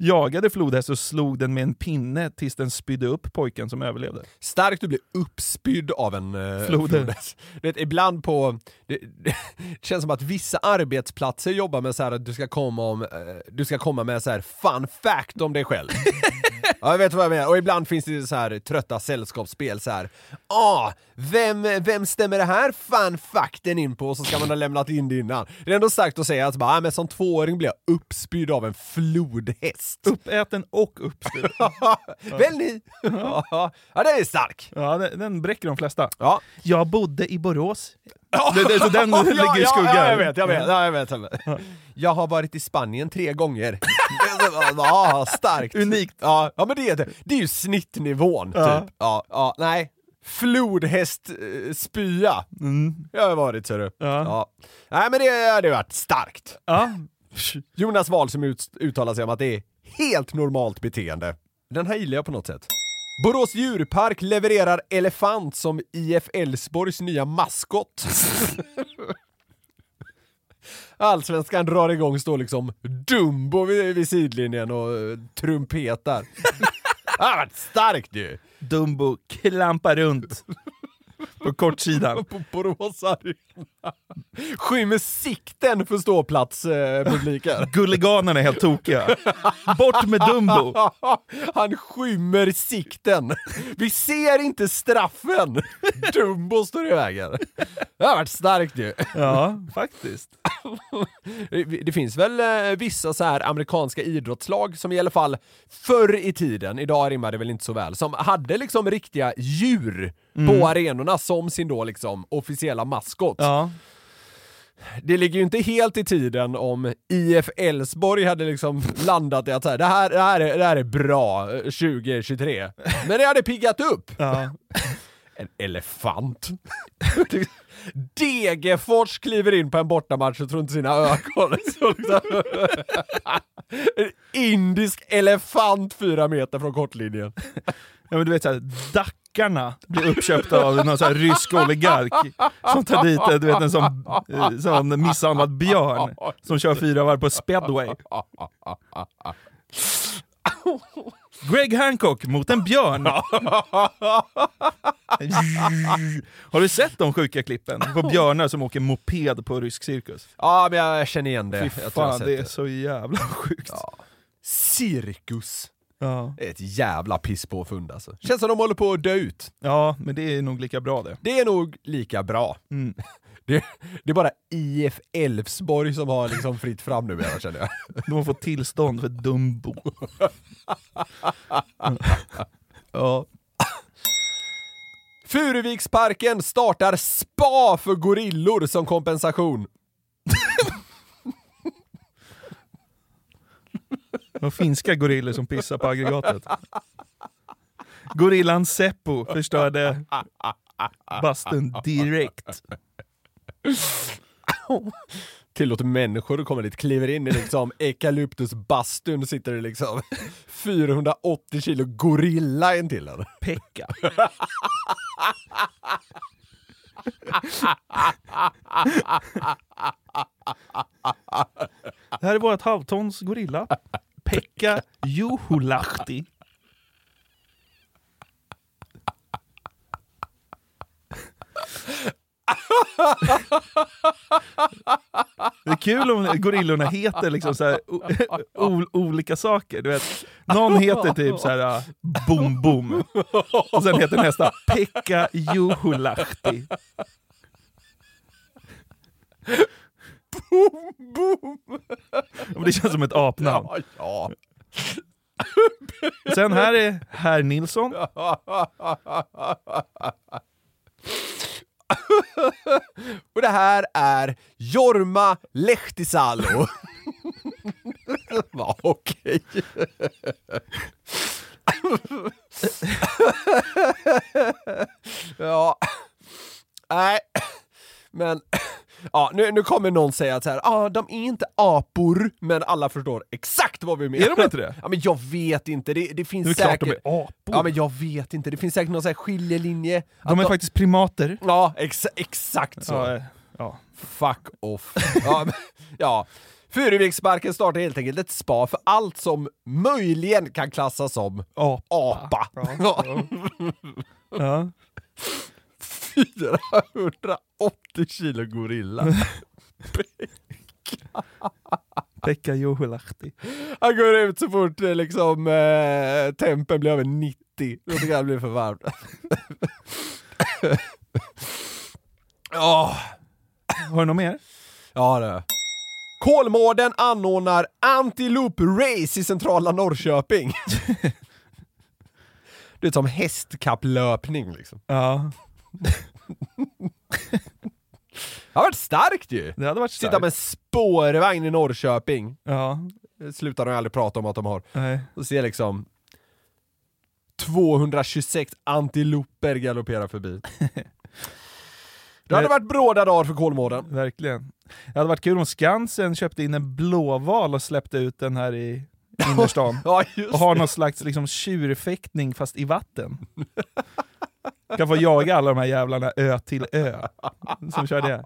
jagade flodhäst och slog den med en pinne tills den spydde upp pojken som överlevde. Starkt att bli uppspydd av en Floder. flodhäst. Du vet, ibland på... Det, det känns som att vissa arbetsplatser jobbar med så här att du ska komma, om, eh, du ska komma med så här fun fact om dig själv. ja, jag vet vad jag menar. Och ibland finns det så här trötta sällskapsspel så här. Ah, vem, vem stämmer det här fun facten in på? Och så ska man ha lämnat in det innan. Det är ändå starkt att säga att bara, ah, men som tvååring blir jag uppspydd av en flodhäst. Uppäten och uppspydd. Väl ni? ja, det är stark. Ja, den, den bräcker de flesta. Ja. Jag bodde i Borås. Det, det, så den ligger i skuggan. Ja, jag vet, jag vet. Ja, jag, vet, jag, vet. jag har varit i Spanien tre gånger. ja, starkt. Unikt. Ja, ja men det är det. Det är ju snittnivån, Ja. typ. Ja, ja, nej. Flodhäst eh, spya. Jag har varit, ser du. Mm. Ja. Nej, men det hade varit starkt. Ja. Jonas Wahl som ut, uttalar sig om att det är helt normalt beteende. Den här gillar jag på något sätt. Borås djurpark levererar elefant som IF Elfsborgs nya maskot. Allsvenskan drar igång, står liksom Dumbo vid, vid sidlinjen och eh, trumpetar. Det har varit starkt ju! Dumbo klampar runt på kortsidan. På Borås Arena. Skymmer sikten för ståplatspubliken. Gulliganerna är helt tokiga. Bort med Dumbo! Han skymmer sikten. Vi ser inte straffen. Dumbo står i vägen. Det har varit starkt ju. Ja, faktiskt. Det finns väl eh, vissa så här amerikanska idrottslag som i alla fall förr i tiden, idag rimmar det väl inte så väl, som hade liksom riktiga djur på arenorna som sin då liksom officiella maskot. Ja. Det ligger ju inte helt i tiden om IF Elfsborg hade liksom landat i att så här, det, här, det, här är, det här är bra eh, 2023. Men det hade piggat upp. ja. En elefant. Degerfors kliver in på en bortamatch och tror inte sina ögon. En indisk elefant fyra meter från kortlinjen. ja men du vet såhär, Dackarna blir uppköpta av någon sån rysk oligark som tar dit du vet, en sån, eh, sån misshandlad björn som kör fyra varv på speedway. Greg Hancock mot en björn. Har du sett de sjuka klippen på björnar som åker moped på rysk cirkus? Ja, men jag känner igen det. Fy Jag tror jag fan, sett det är så jävla sjukt. Cirkus. Ja. Det är ett jävla piss på fund alltså. Känns som de håller på att dö ut. ja, men det är nog lika bra det. Det är nog lika bra. Mm. Det, det är bara IF Elfsborg som har liksom fritt fram nu menar, känner jag. De har fått tillstånd för Dumbo. ja. Furuviksparken startar spa för gorillor som kompensation. De finska gorillor som pissar på aggregatet. Gorillan Seppo förstörde bastun direkt. Tillåter människor att komma dit, kliver in i liksom eukalyptusbastun, sitter det liksom 480 kilo gorilla intill en. Pekka. Det här är vårt halvtons gorilla. Pekka Juhulahti. Det är kul om gorillorna heter liksom så här, o, olika saker. Du vet, någon heter typ så här uh, Boom Boom och sen heter nästa Pekka Juhulahti. Boom! Men Det känns som ett apnamn. Ja, ja. Sen här är herr Nilsson. Och det här är Jorma Lehtisalo. Va, okej. ja, nej, men ja, nu, nu kommer någon säga att så här, ah, de är inte apor, men alla förstår exakt vad vi menar. Är de inte det? Ja, men jag vet inte, det, det finns Det är klart säkert... de är apor. Ja, men jag vet inte, det finns säkert någon så här skiljelinje. De är Att faktiskt primater. Ja, exa exakt så. Ja, eh, ja. Fuck off. ja, men, ja. Furuviksparken startar helt enkelt ett spa för allt som möjligen kan klassas som Apa. apa. Ja. Ja. 480 kilo gorilla. Pekka Juhulahti. Han går ut så fort eh, liksom eh, tempen blir över 90. Då tycker han blir för varmt. Ja, Har du något mer? ja det. Kolmården anordnar Antilope Race i centrala Norrköping. Det är som hästkapplöpning liksom. Ja, Det har varit starkt ju! det hade varit Sitta starkt. med en spårvagn i Norrköping. Ja, slutar de aldrig prata om att de har. nej. Och se liksom 226 antiloper galoppera förbi. Det hade varit bråda dagar för Kolmården. Verkligen. Det hade varit kul om Skansen köpte in en blåval och släppte ut den här i innerstan. Ja, och har någon slags liksom, tjurfäktning fast i vatten. Kan få jaga alla de här jävlarna ö till ö. Som kör det.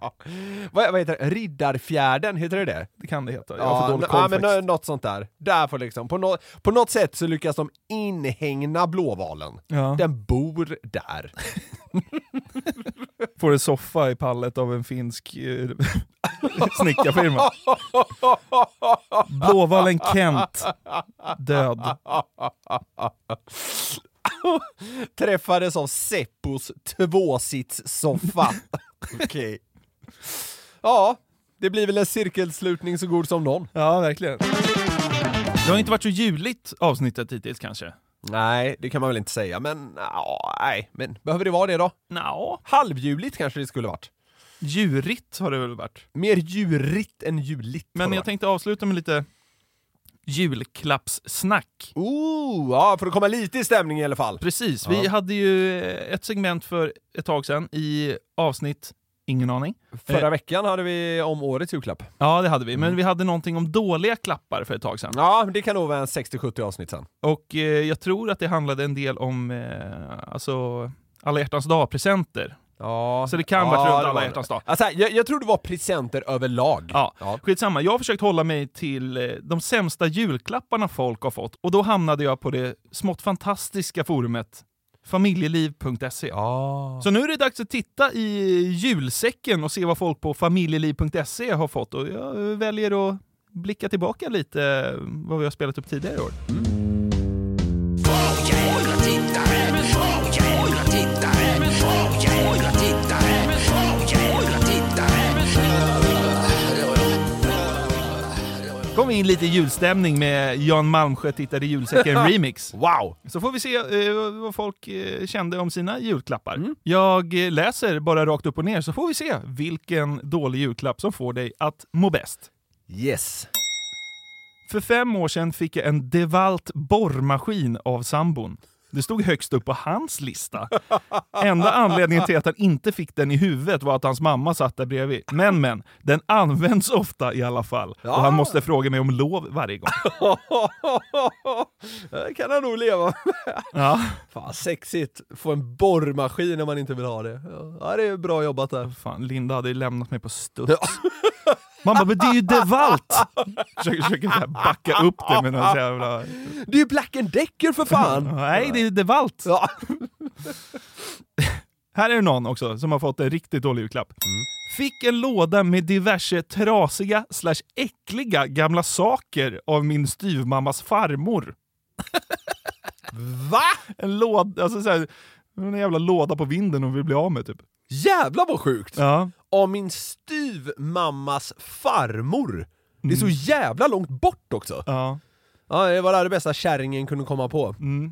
Vad, vad heter det? Riddarfjärden, heter det det? Det kan det heta. Jag har för dålig koll ja men faktiskt. något sånt där. Där får liksom, på, nå- på något sätt så lyckas de inhägna blåvalen. Ja. Den bor där. Får en soffa i pallet av en finsk eh, snickarfirma. Blåvalen Kent, död. Träffades av Seppos tvåsitssoffa. Okej. Ja, det blir väl en cirkelslutning så god som någon. Ja, verkligen. Det har inte varit så juligt avsnittet hittills kanske? Nej, det kan man väl inte säga, men ja, nej, men behöver det vara det då? Nja, Halvjuligt kanske det skulle varit. djurigt har det väl varit. Mer djurigt än juligt. Men jag varit. tänkte avsluta med lite julklappssnack. Ooh, ja, för att komma lite i stämning i alla fall. Precis, vi Ja. hade ju ett segment för ett tag sedan i avsnitt, ingen aning. Förra Eh. veckan hade vi om årets julklapp. Ja, det hade vi, Mm. men vi hade någonting om dåliga klappar för ett tag sedan. Ja, det kan nog vara en 60-70 avsnitt sen. Och eh, jag tror att det handlade en del om eh, alltså, alla hjärtans dag-presenter. Ja, Så det kan ja, varit runt alla hjärtans dag. Alltså, jag, jag tror det var presenter överlag. Ja, Ja. skitsamma. Jag har försökt hålla mig till eh, de sämsta julklapparna folk har fått och då hamnade jag på det smått fantastiska forumet familjeliv.se. Ja. Så nu är det dags att titta i julsäcken och se vad folk på familjeliv.se har fått och jag väljer att blicka tillbaka lite eh, vad vi har spelat upp tidigare i år. Kom in lite julstämning med Jan Malmsjö tittar i julsäcken remix. Wow! Så får vi se eh, vad folk eh, kände om sina julklappar. Jag eh, läser bara rakt upp och ner så får vi se vilken dålig julklapp som får dig att må bäst. Yes. För fem år sedan fick jag en Devalt borrmaskin av sambon. Det stod högst upp på hans lista. Enda anledningen till att han inte fick den i huvudet var att hans mamma satt där bredvid. Men men, den används ofta i alla fall. Och han måste fråga mig om lov varje gång. det kan han nog leva med. Ja, Fan, sexigt. Få en borrmaskin när man inte vill ha det. Ja, det är bra jobbat där. fan, Linda hade ju lämnat mig på studs. Mamma, men det är ju Devalt! Försöker, försöker backa upp det med någon jävla... Det är ju Black Decker för fan! Nej, det är Devalt! Ja. Här är det någon också som har fått en riktigt dålig julklapp. Fick en låda med diverse trasiga slash äckliga gamla saker av min styvmammas farmor. Va? En låda, alltså såhär, en jävla låda på vinden hon vill bli av med typ. Jävlar vad sjukt! Ja. Av min styvmammas farmor. Det är så jävla långt bort också. ja. Ja, det var det bästa kärringen kunde komma på. Mm.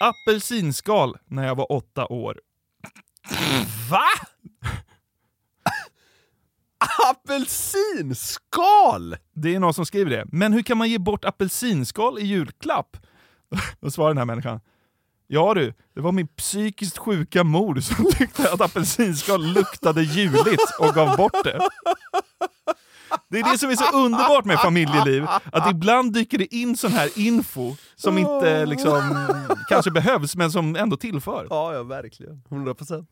Apelsinskal när jag var åtta år. Va? Apelsinskal? Det är någon som skriver det. Men hur kan man ge bort apelsinskal i julklapp? Då svarar den här människan. Ja du, det var min psykiskt sjuka mor som tyckte att apelsinskal luktade juligt och gav bort det. Det är det som är så underbart med familjeliv, att ibland dyker det in sån här info som inte liksom kanske behövs, men som ändå tillför. Ja, ja verkligen. 100 procent.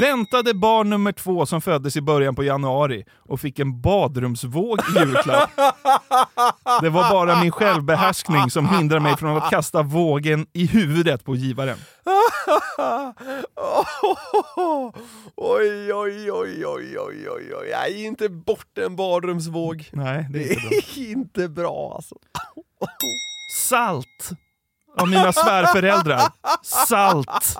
Väntade barn nummer två som föddes i början på januari och fick en badrumsvåg i julklapp. Det var bara min självbehärskning som hindrade mig från att kasta vågen i huvudet på givaren. Oj, oj, oj, oj, oj, oj, oj. Nej, inte bort en badrumsvåg. Nej, det är Det inte bra. är inte bra alltså. Salt! Av mina svärföräldrar. Salt!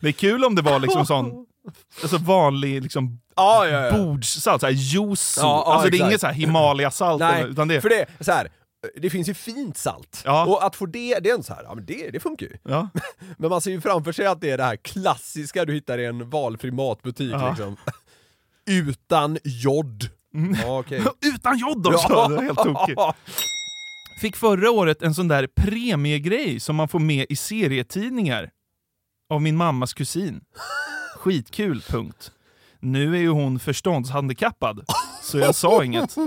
Det är kul om det var liksom sån alltså vanlig liksom Ja, ja, ja. bordssalt, såhär yuzu. Ja, ja, alltså det är inget så här Himalaya-salt. Utan det, för det så här. Det finns ju fint salt. Ja. Och att få det, det är en så här, ja men det, det funkar ju. ja. Men man ser ju framför sig att det är det här klassiska du hittar i en valfri matbutik liksom. Utan jod. Ja, okej. Utan jod också! Det är helt tokigt. Fick förra året en sån där premiegrej som man får med i serietidningar. Av min mammas kusin. Skitkul, punkt. Nu är ju hon förståndshandikappad, så jag sa inget.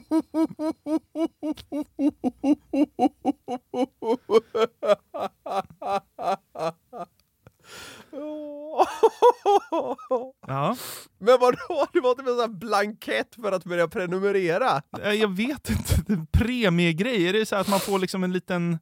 Ja, Men vadå? Det var typ en sån här blankett för att börja prenumerera? jag vet inte. Premiegrej, är det så att man får liksom en liten,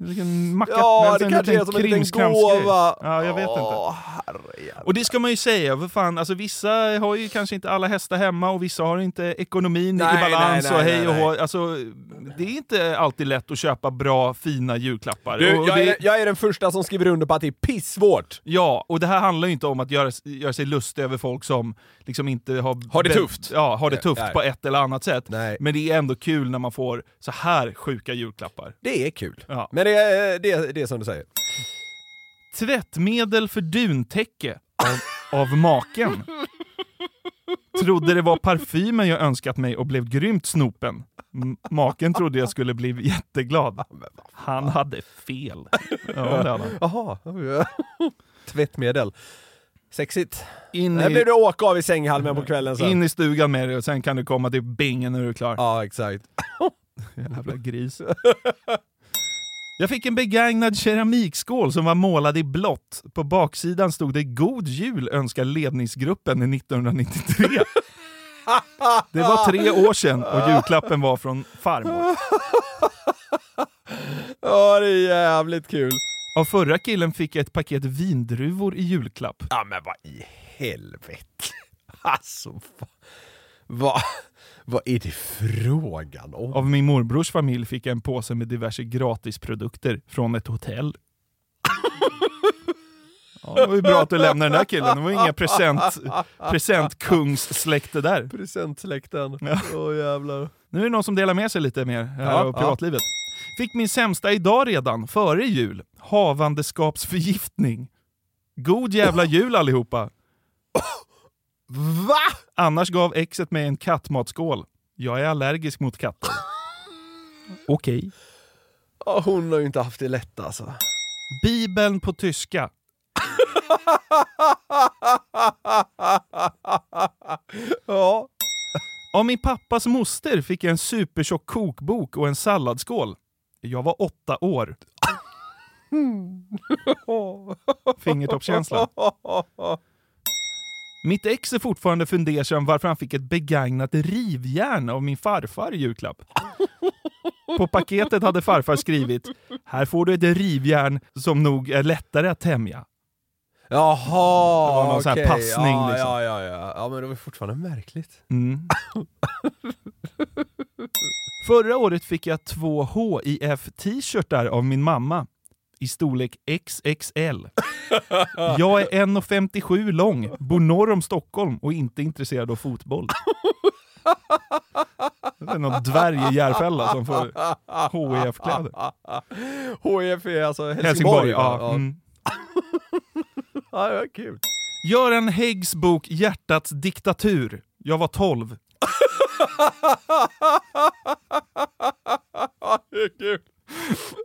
en liten macka, Ja, det kanske är som en liten gåva. Ja, jag vet inte. Åh, herrejävlar. Och det ska man ju säga, för fan, alltså vissa har ju kanske inte alla hästar hemma och vissa har inte ekonomin Nej, i balans nej, nej, och hej och hå. Alltså, det är inte alltid lätt att köpa bra, fina julklappar. Du, jag, det, är, jag är den första som skriver under på att det är pissvårt. Ja, och det här handlar ju inte om att göra, göra sig lustig över folk som liksom inte har... Har det tufft. Ja, har det tufft Nej. på ett eller annat sätt. Nej. Men det är ändå kul när man får så här sjuka julklappar. Det är kul. Ja. Men det är, det, är, det är som du säger. Tvättmedel för duntäcke av, av maken. Trodde det var parfymen jag önskat mig och blev grymt snopen. M- Maken trodde jag skulle bli jätteglad. Han hade fel. Ja, det hade han. Tvättmedel. Sexigt. In Här blir i, du åka av i sänghalmen på kvällen sen. in i stugan med det och sen kan du komma till bingen när du är klar. Ja, exakt. Jävla gris. Jag fick en begagnad keramikskål som var målad i blått. På baksidan stod det “God Jul önskar ledningsgruppen 1993”. Det var tre år sedan och julklappen var från farmor. Ja, det är jävligt kul. Av förra killen fick jag ett paket vindruvor i julklapp. Ja, men vad i helvete. Alltså, vad, vad, vad är det frågan om? Av min morbrors familj fick jag en påse med diverse gratisprodukter från ett hotell. Ja, det var ju bra att du lämnade den där killen. Det var inga present, presentkungssläkte där. Presentsläkten. Ja. Åh jävlar. Nu är det någon som delar med sig lite mer här Ja, av privatlivet. Fick min sämsta idag redan, före jul. Havandeskapsförgiftning. God jävla jul allihopa! Va? Annars gav exet mig en kattmatskål. Jag är allergisk mot katter. Okej. Ja, hon har ju inte haft det lätt alltså. Bibeln på tyska ja. Av min pappas moster fick jag en supertjock kokbok och en salladsskål. Jag var åtta år. Fingertoppskänsla. Mitt ex är fortfarande fundersam varför han fick ett begagnat rivjärn av min farfar i julklapp. På paketet hade farfar skrivit “Här får du ett rivjärn som nog är lättare att tämja”. Jaha, Det var någon sån här passning, ja, liksom. Ja, ja, ja. Ja, men det var fortfarande märkligt. Mm. Förra året fick jag två HIF t-shirtar av min mamma i storlek XXL. Jag är 1,57 lång, bor norr om Stockholm och inte intresserad av fotboll. Det är någon dvärg i Järfälla som får HIF-kläder. HIF är alltså Helsingborg. Helsingborg, va? ja. Mm ja, det var kul. Göran Häggs bok Hjärtats diktatur. Jag var 12. det är kul.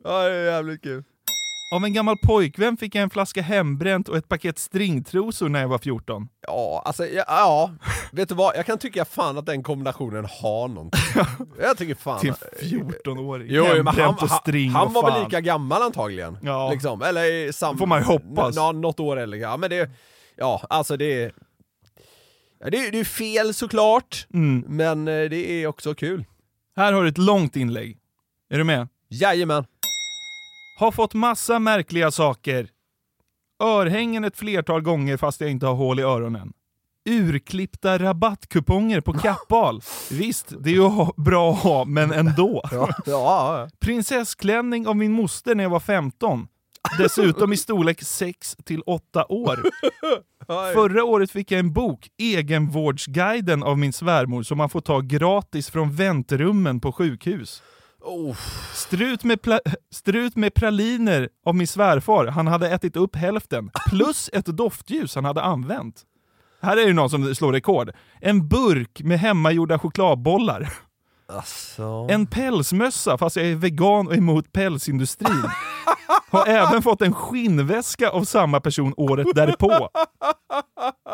Ja, det är jävligt kul. Av en gammal pojkvän fick jag en flaska hembränt och ett paket stringtrosor när jag var 14. Ja, alltså ja, ja. vet du vad? Jag kan tycka fan att den kombinationen har någonting. Jag tycker fan... Till 14-åring. Jo, men han, Hembränt och han, string han och var väl lika gammal antagligen? Ja. Liksom. Eller i sam... Får man ju hoppas. Ja, något år eller ja, men det... Ja, alltså det det, är- det är fel såklart, Mm. men eh, det är också kul. Här har du ett långt inlägg. Är du med? Jajamän. Har fått massa märkliga saker. Örhängen ett flertal gånger fast jag inte har hål i öronen. Urklippta rabattkuponger på Kappahl. Visst, det är ju bra att ha, men ändå. Ja, ja. Prinsessklänning av min moster när jag var 15. Dessutom i storlek 6 till 8 år. Förra året fick jag en bok, Egenvårdsguiden av min svärmor, som man får ta gratis från väntrummen på sjukhus. Oh. Strut med, strut med praliner av min svärfar, han hade ätit upp hälften, plus ett doftljus han hade använt. Här är det någon som slår rekord. En burk med hemmagjorda chokladbollar. Alltså... En pälsmössa, fast jag är vegan och emot pälsindustrin. Har även fått en skinnväska av samma person året därpå.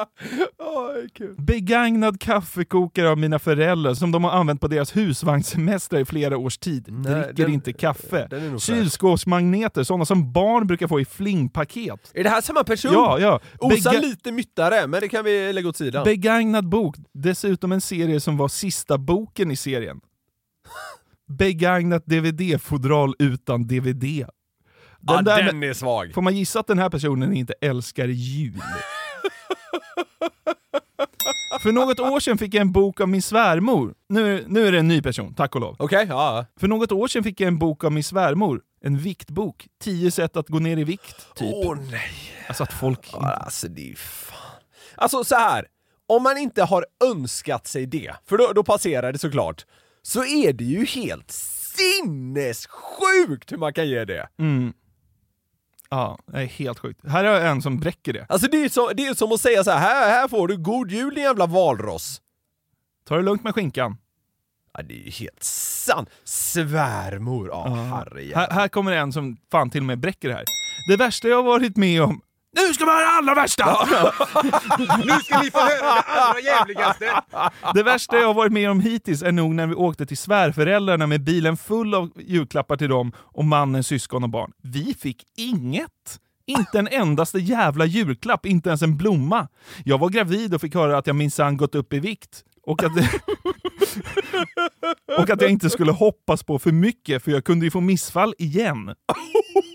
Kul. Begagnad kaffekokare av mina föräldrar som de har använt på deras husvagnssemester i flera års tid. Nej, Dricker den- inte kaffe. Kylskåpsmagneter, sådana som barn brukar få i flingpaket. Är det här samma person? Ja, ja. Osar Bega- lite myttare, men det kan vi lägga åt sidan. Begagnad bok, dessutom en serie som var sista boken i serien. Begagnat DVD-fodral utan DVD. Den där den är svag. får man gissa att den här personen inte älskar jul? För något år sedan fick jag en bok av min svärmor. Nu, nu är det en ny person, tack och lov. Okej, ja. För något år sedan fick jag en bok av min svärmor. En viktbok. 10 sätt att gå ner i vikt, typ. Åh nej. Alltså att folk... Ja, Alltså det är fan... Alltså så här. om man inte har önskat sig det, för då, då passerar det såklart, så är det ju helt sinnessjukt hur man kan ge det. Mm. Ja, det är helt sjukt. Här jag en som bräcker det. Alltså det är som, det är som att säga så här, här, här får du god jul din jävla valross. Ta det lugnt med skinkan. Ja, det är ju helt sant. Svärmor, ja oh, Här, här kommer en som fan till och med bräcker det här. Det värsta jag har varit med om... Nu ska man höra det allra värsta! Nu ska ni få höra det allra jävligaste! Det värsta jag har varit med om hittills är nog när vi åkte till svärföräldrarna med bilen full av julklappar till dem och mannens syskon och barn. Vi fick inget! Inte en endaste jävla julklapp, inte ens en blomma. Jag var gravid och fick höra att jag minsann gått upp i vikt. Och att, och att jag inte skulle hoppas på för mycket, för jag kunde ju få missfall igen.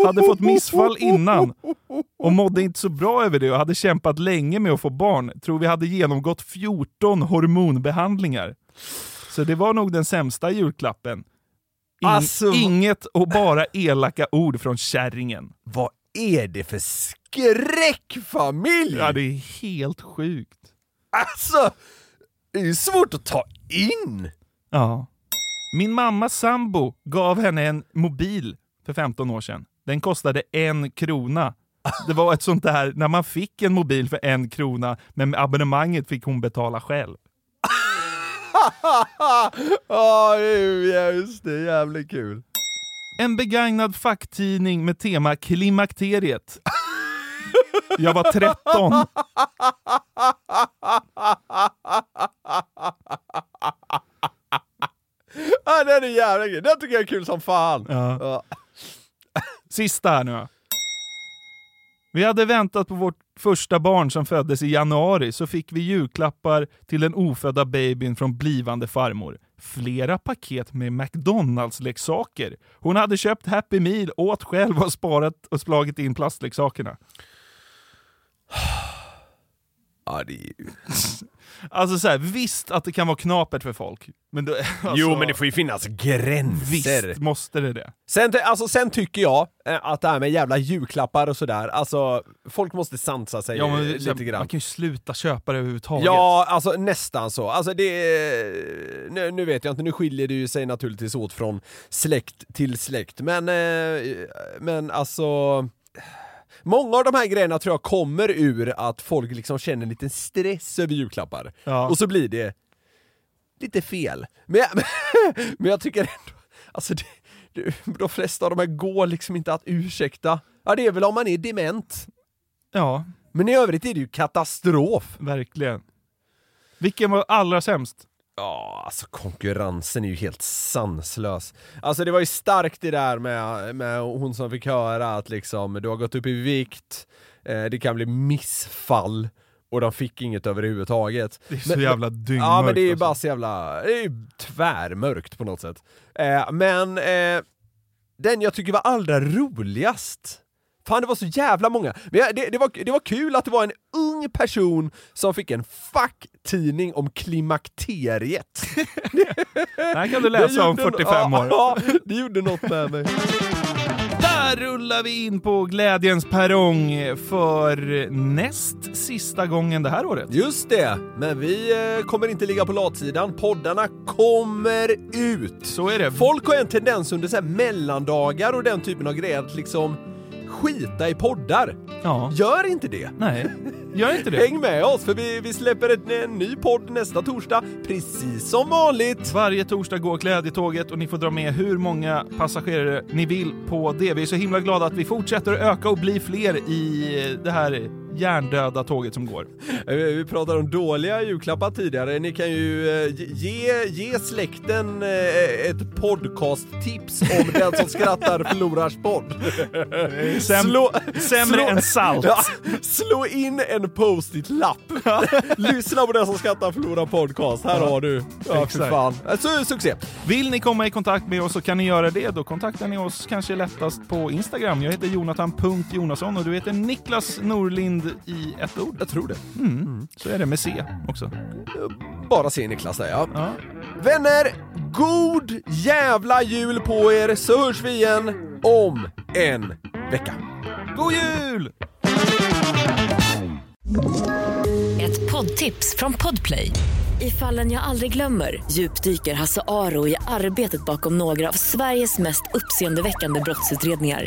Hade fått missfall innan och mådde inte så bra över det och hade kämpat länge med att få barn. Tror vi hade genomgått 14 hormonbehandlingar. Så det var nog den sämsta julklappen. In, Alltså- Inget och bara elaka ord från kärringen. Vad är det för skräckfamilj? Ja, det är helt sjukt. Alltså, det är ju svårt att ta in. Ja. Min mammas sambo gav henne en mobil för 15 år sedan. Den kostade en krona. Det var ett sånt där, när man fick en mobil för en krona, men abonnemanget fick hon betala själv. Ja, just det, jävligt kul. En begagnad facktidning med tema klimakteriet. Jag var 13. Ja, den är jävligt kul. Den tycker jag är kul som fan. Ja. Ja. Sista här nu. Vi hade väntat på vårt första barn som föddes i januari, så fick vi julklappar till den ofödda babyn från blivande farmor. Flera paket med McDonalds-leksaker. Hon hade köpt Happy Meal, åt själv och sparat och slagit in plastleksakerna. Ja, det är. Alltså så här, visst att det kan vara knapert för folk. Men då, alltså, Jo, men det får ju finnas gränser. Visst måste det det. Sen, alltså, sen tycker jag eh, att det här med jävla julklappar och sådär, alltså folk måste sansa sig Ja, men, så lite här, grann. Man kan ju sluta köpa det överhuvudtaget. Ja, alltså nästan så. Alltså det nu, nu vet jag inte, nu skiljer det ju sig naturligtvis åt från släkt till släkt, men, eh, men alltså Många av de här grejerna tror jag kommer ur att folk liksom känner en liten stress över julklappar. Ja. Och så blir det lite fel. Men jag, men jag tycker ändå, alltså det, det, de flesta av de här går liksom inte att ursäkta. Ja, det är väl om man är dement. ja, Men i övrigt är det ju katastrof. verkligen. Vilken var allra sämst? Ja, alltså konkurrensen är ju helt sanslös. Alltså det var ju starkt det där med, med hon som fick höra att liksom, du har gått upp i vikt, eh, det kan bli missfall och de fick inget överhuvudtaget. Det är så Men- jävla dyngmörkt. Ja men det är ju alltså. bara så jävla, det är ju tvärmörkt på något sätt. Eh, men eh, den jag tycker var allra roligast Fan det var så jävla många, men det, det, var, det var kul att det var en ung person som fick en facktidning om klimakteriet. Det här kan du läsa om Det gjorde- 45 år. Ja, det gjorde något med mig. Där rullar vi in på glädjens perrong för näst sista gången det här året. Just det, men vi eh, kommer inte ligga på latsidan, poddarna kommer ut! Så är det. Folk har en tendens under så mellandagar och den typen av grejer att liksom skita i poddar. Ja. Gör inte det! Nej, gör inte det. Häng med oss för vi, vi släpper en, en ny podd nästa torsdag, precis som vanligt! Varje torsdag går glädjetåget och ni får dra med hur många passagerare ni vill på det. Vi är så himla glada att vi fortsätter att öka och bli fler i det här hjärndöda tåget som går. Eh, Vi pratade om dåliga julklappar tidigare, ni kan ju eh, ge, ge släkten eh, ett podcasttips om Den som skrattar förlorars podd. Säm, Slå- sämre slå- än salt. Ja, slå in en post-it-lapp. Lyssna på Den som skrattar förlorar podcast, här har du. Ja, Exakt. fan. Alltså, succé. Vill ni komma i kontakt med oss så kan ni göra det. Då kontaktar ni oss kanske lättast på Instagram. Jag heter jonathan.jonasson och du heter Niklas Norlind i ett ord. Jag tror det. Så är det med C också. Bara se Niklas där ja. Ja. Vänner, god jävla jul på er så hörs vi igen om en vecka. God jul! Ett poddtips från Podplay. I fallen jag aldrig glömmer djupdyker Hasse Aro i arbetet bakom några av Sveriges mest uppseendeväckande brottsutredningar.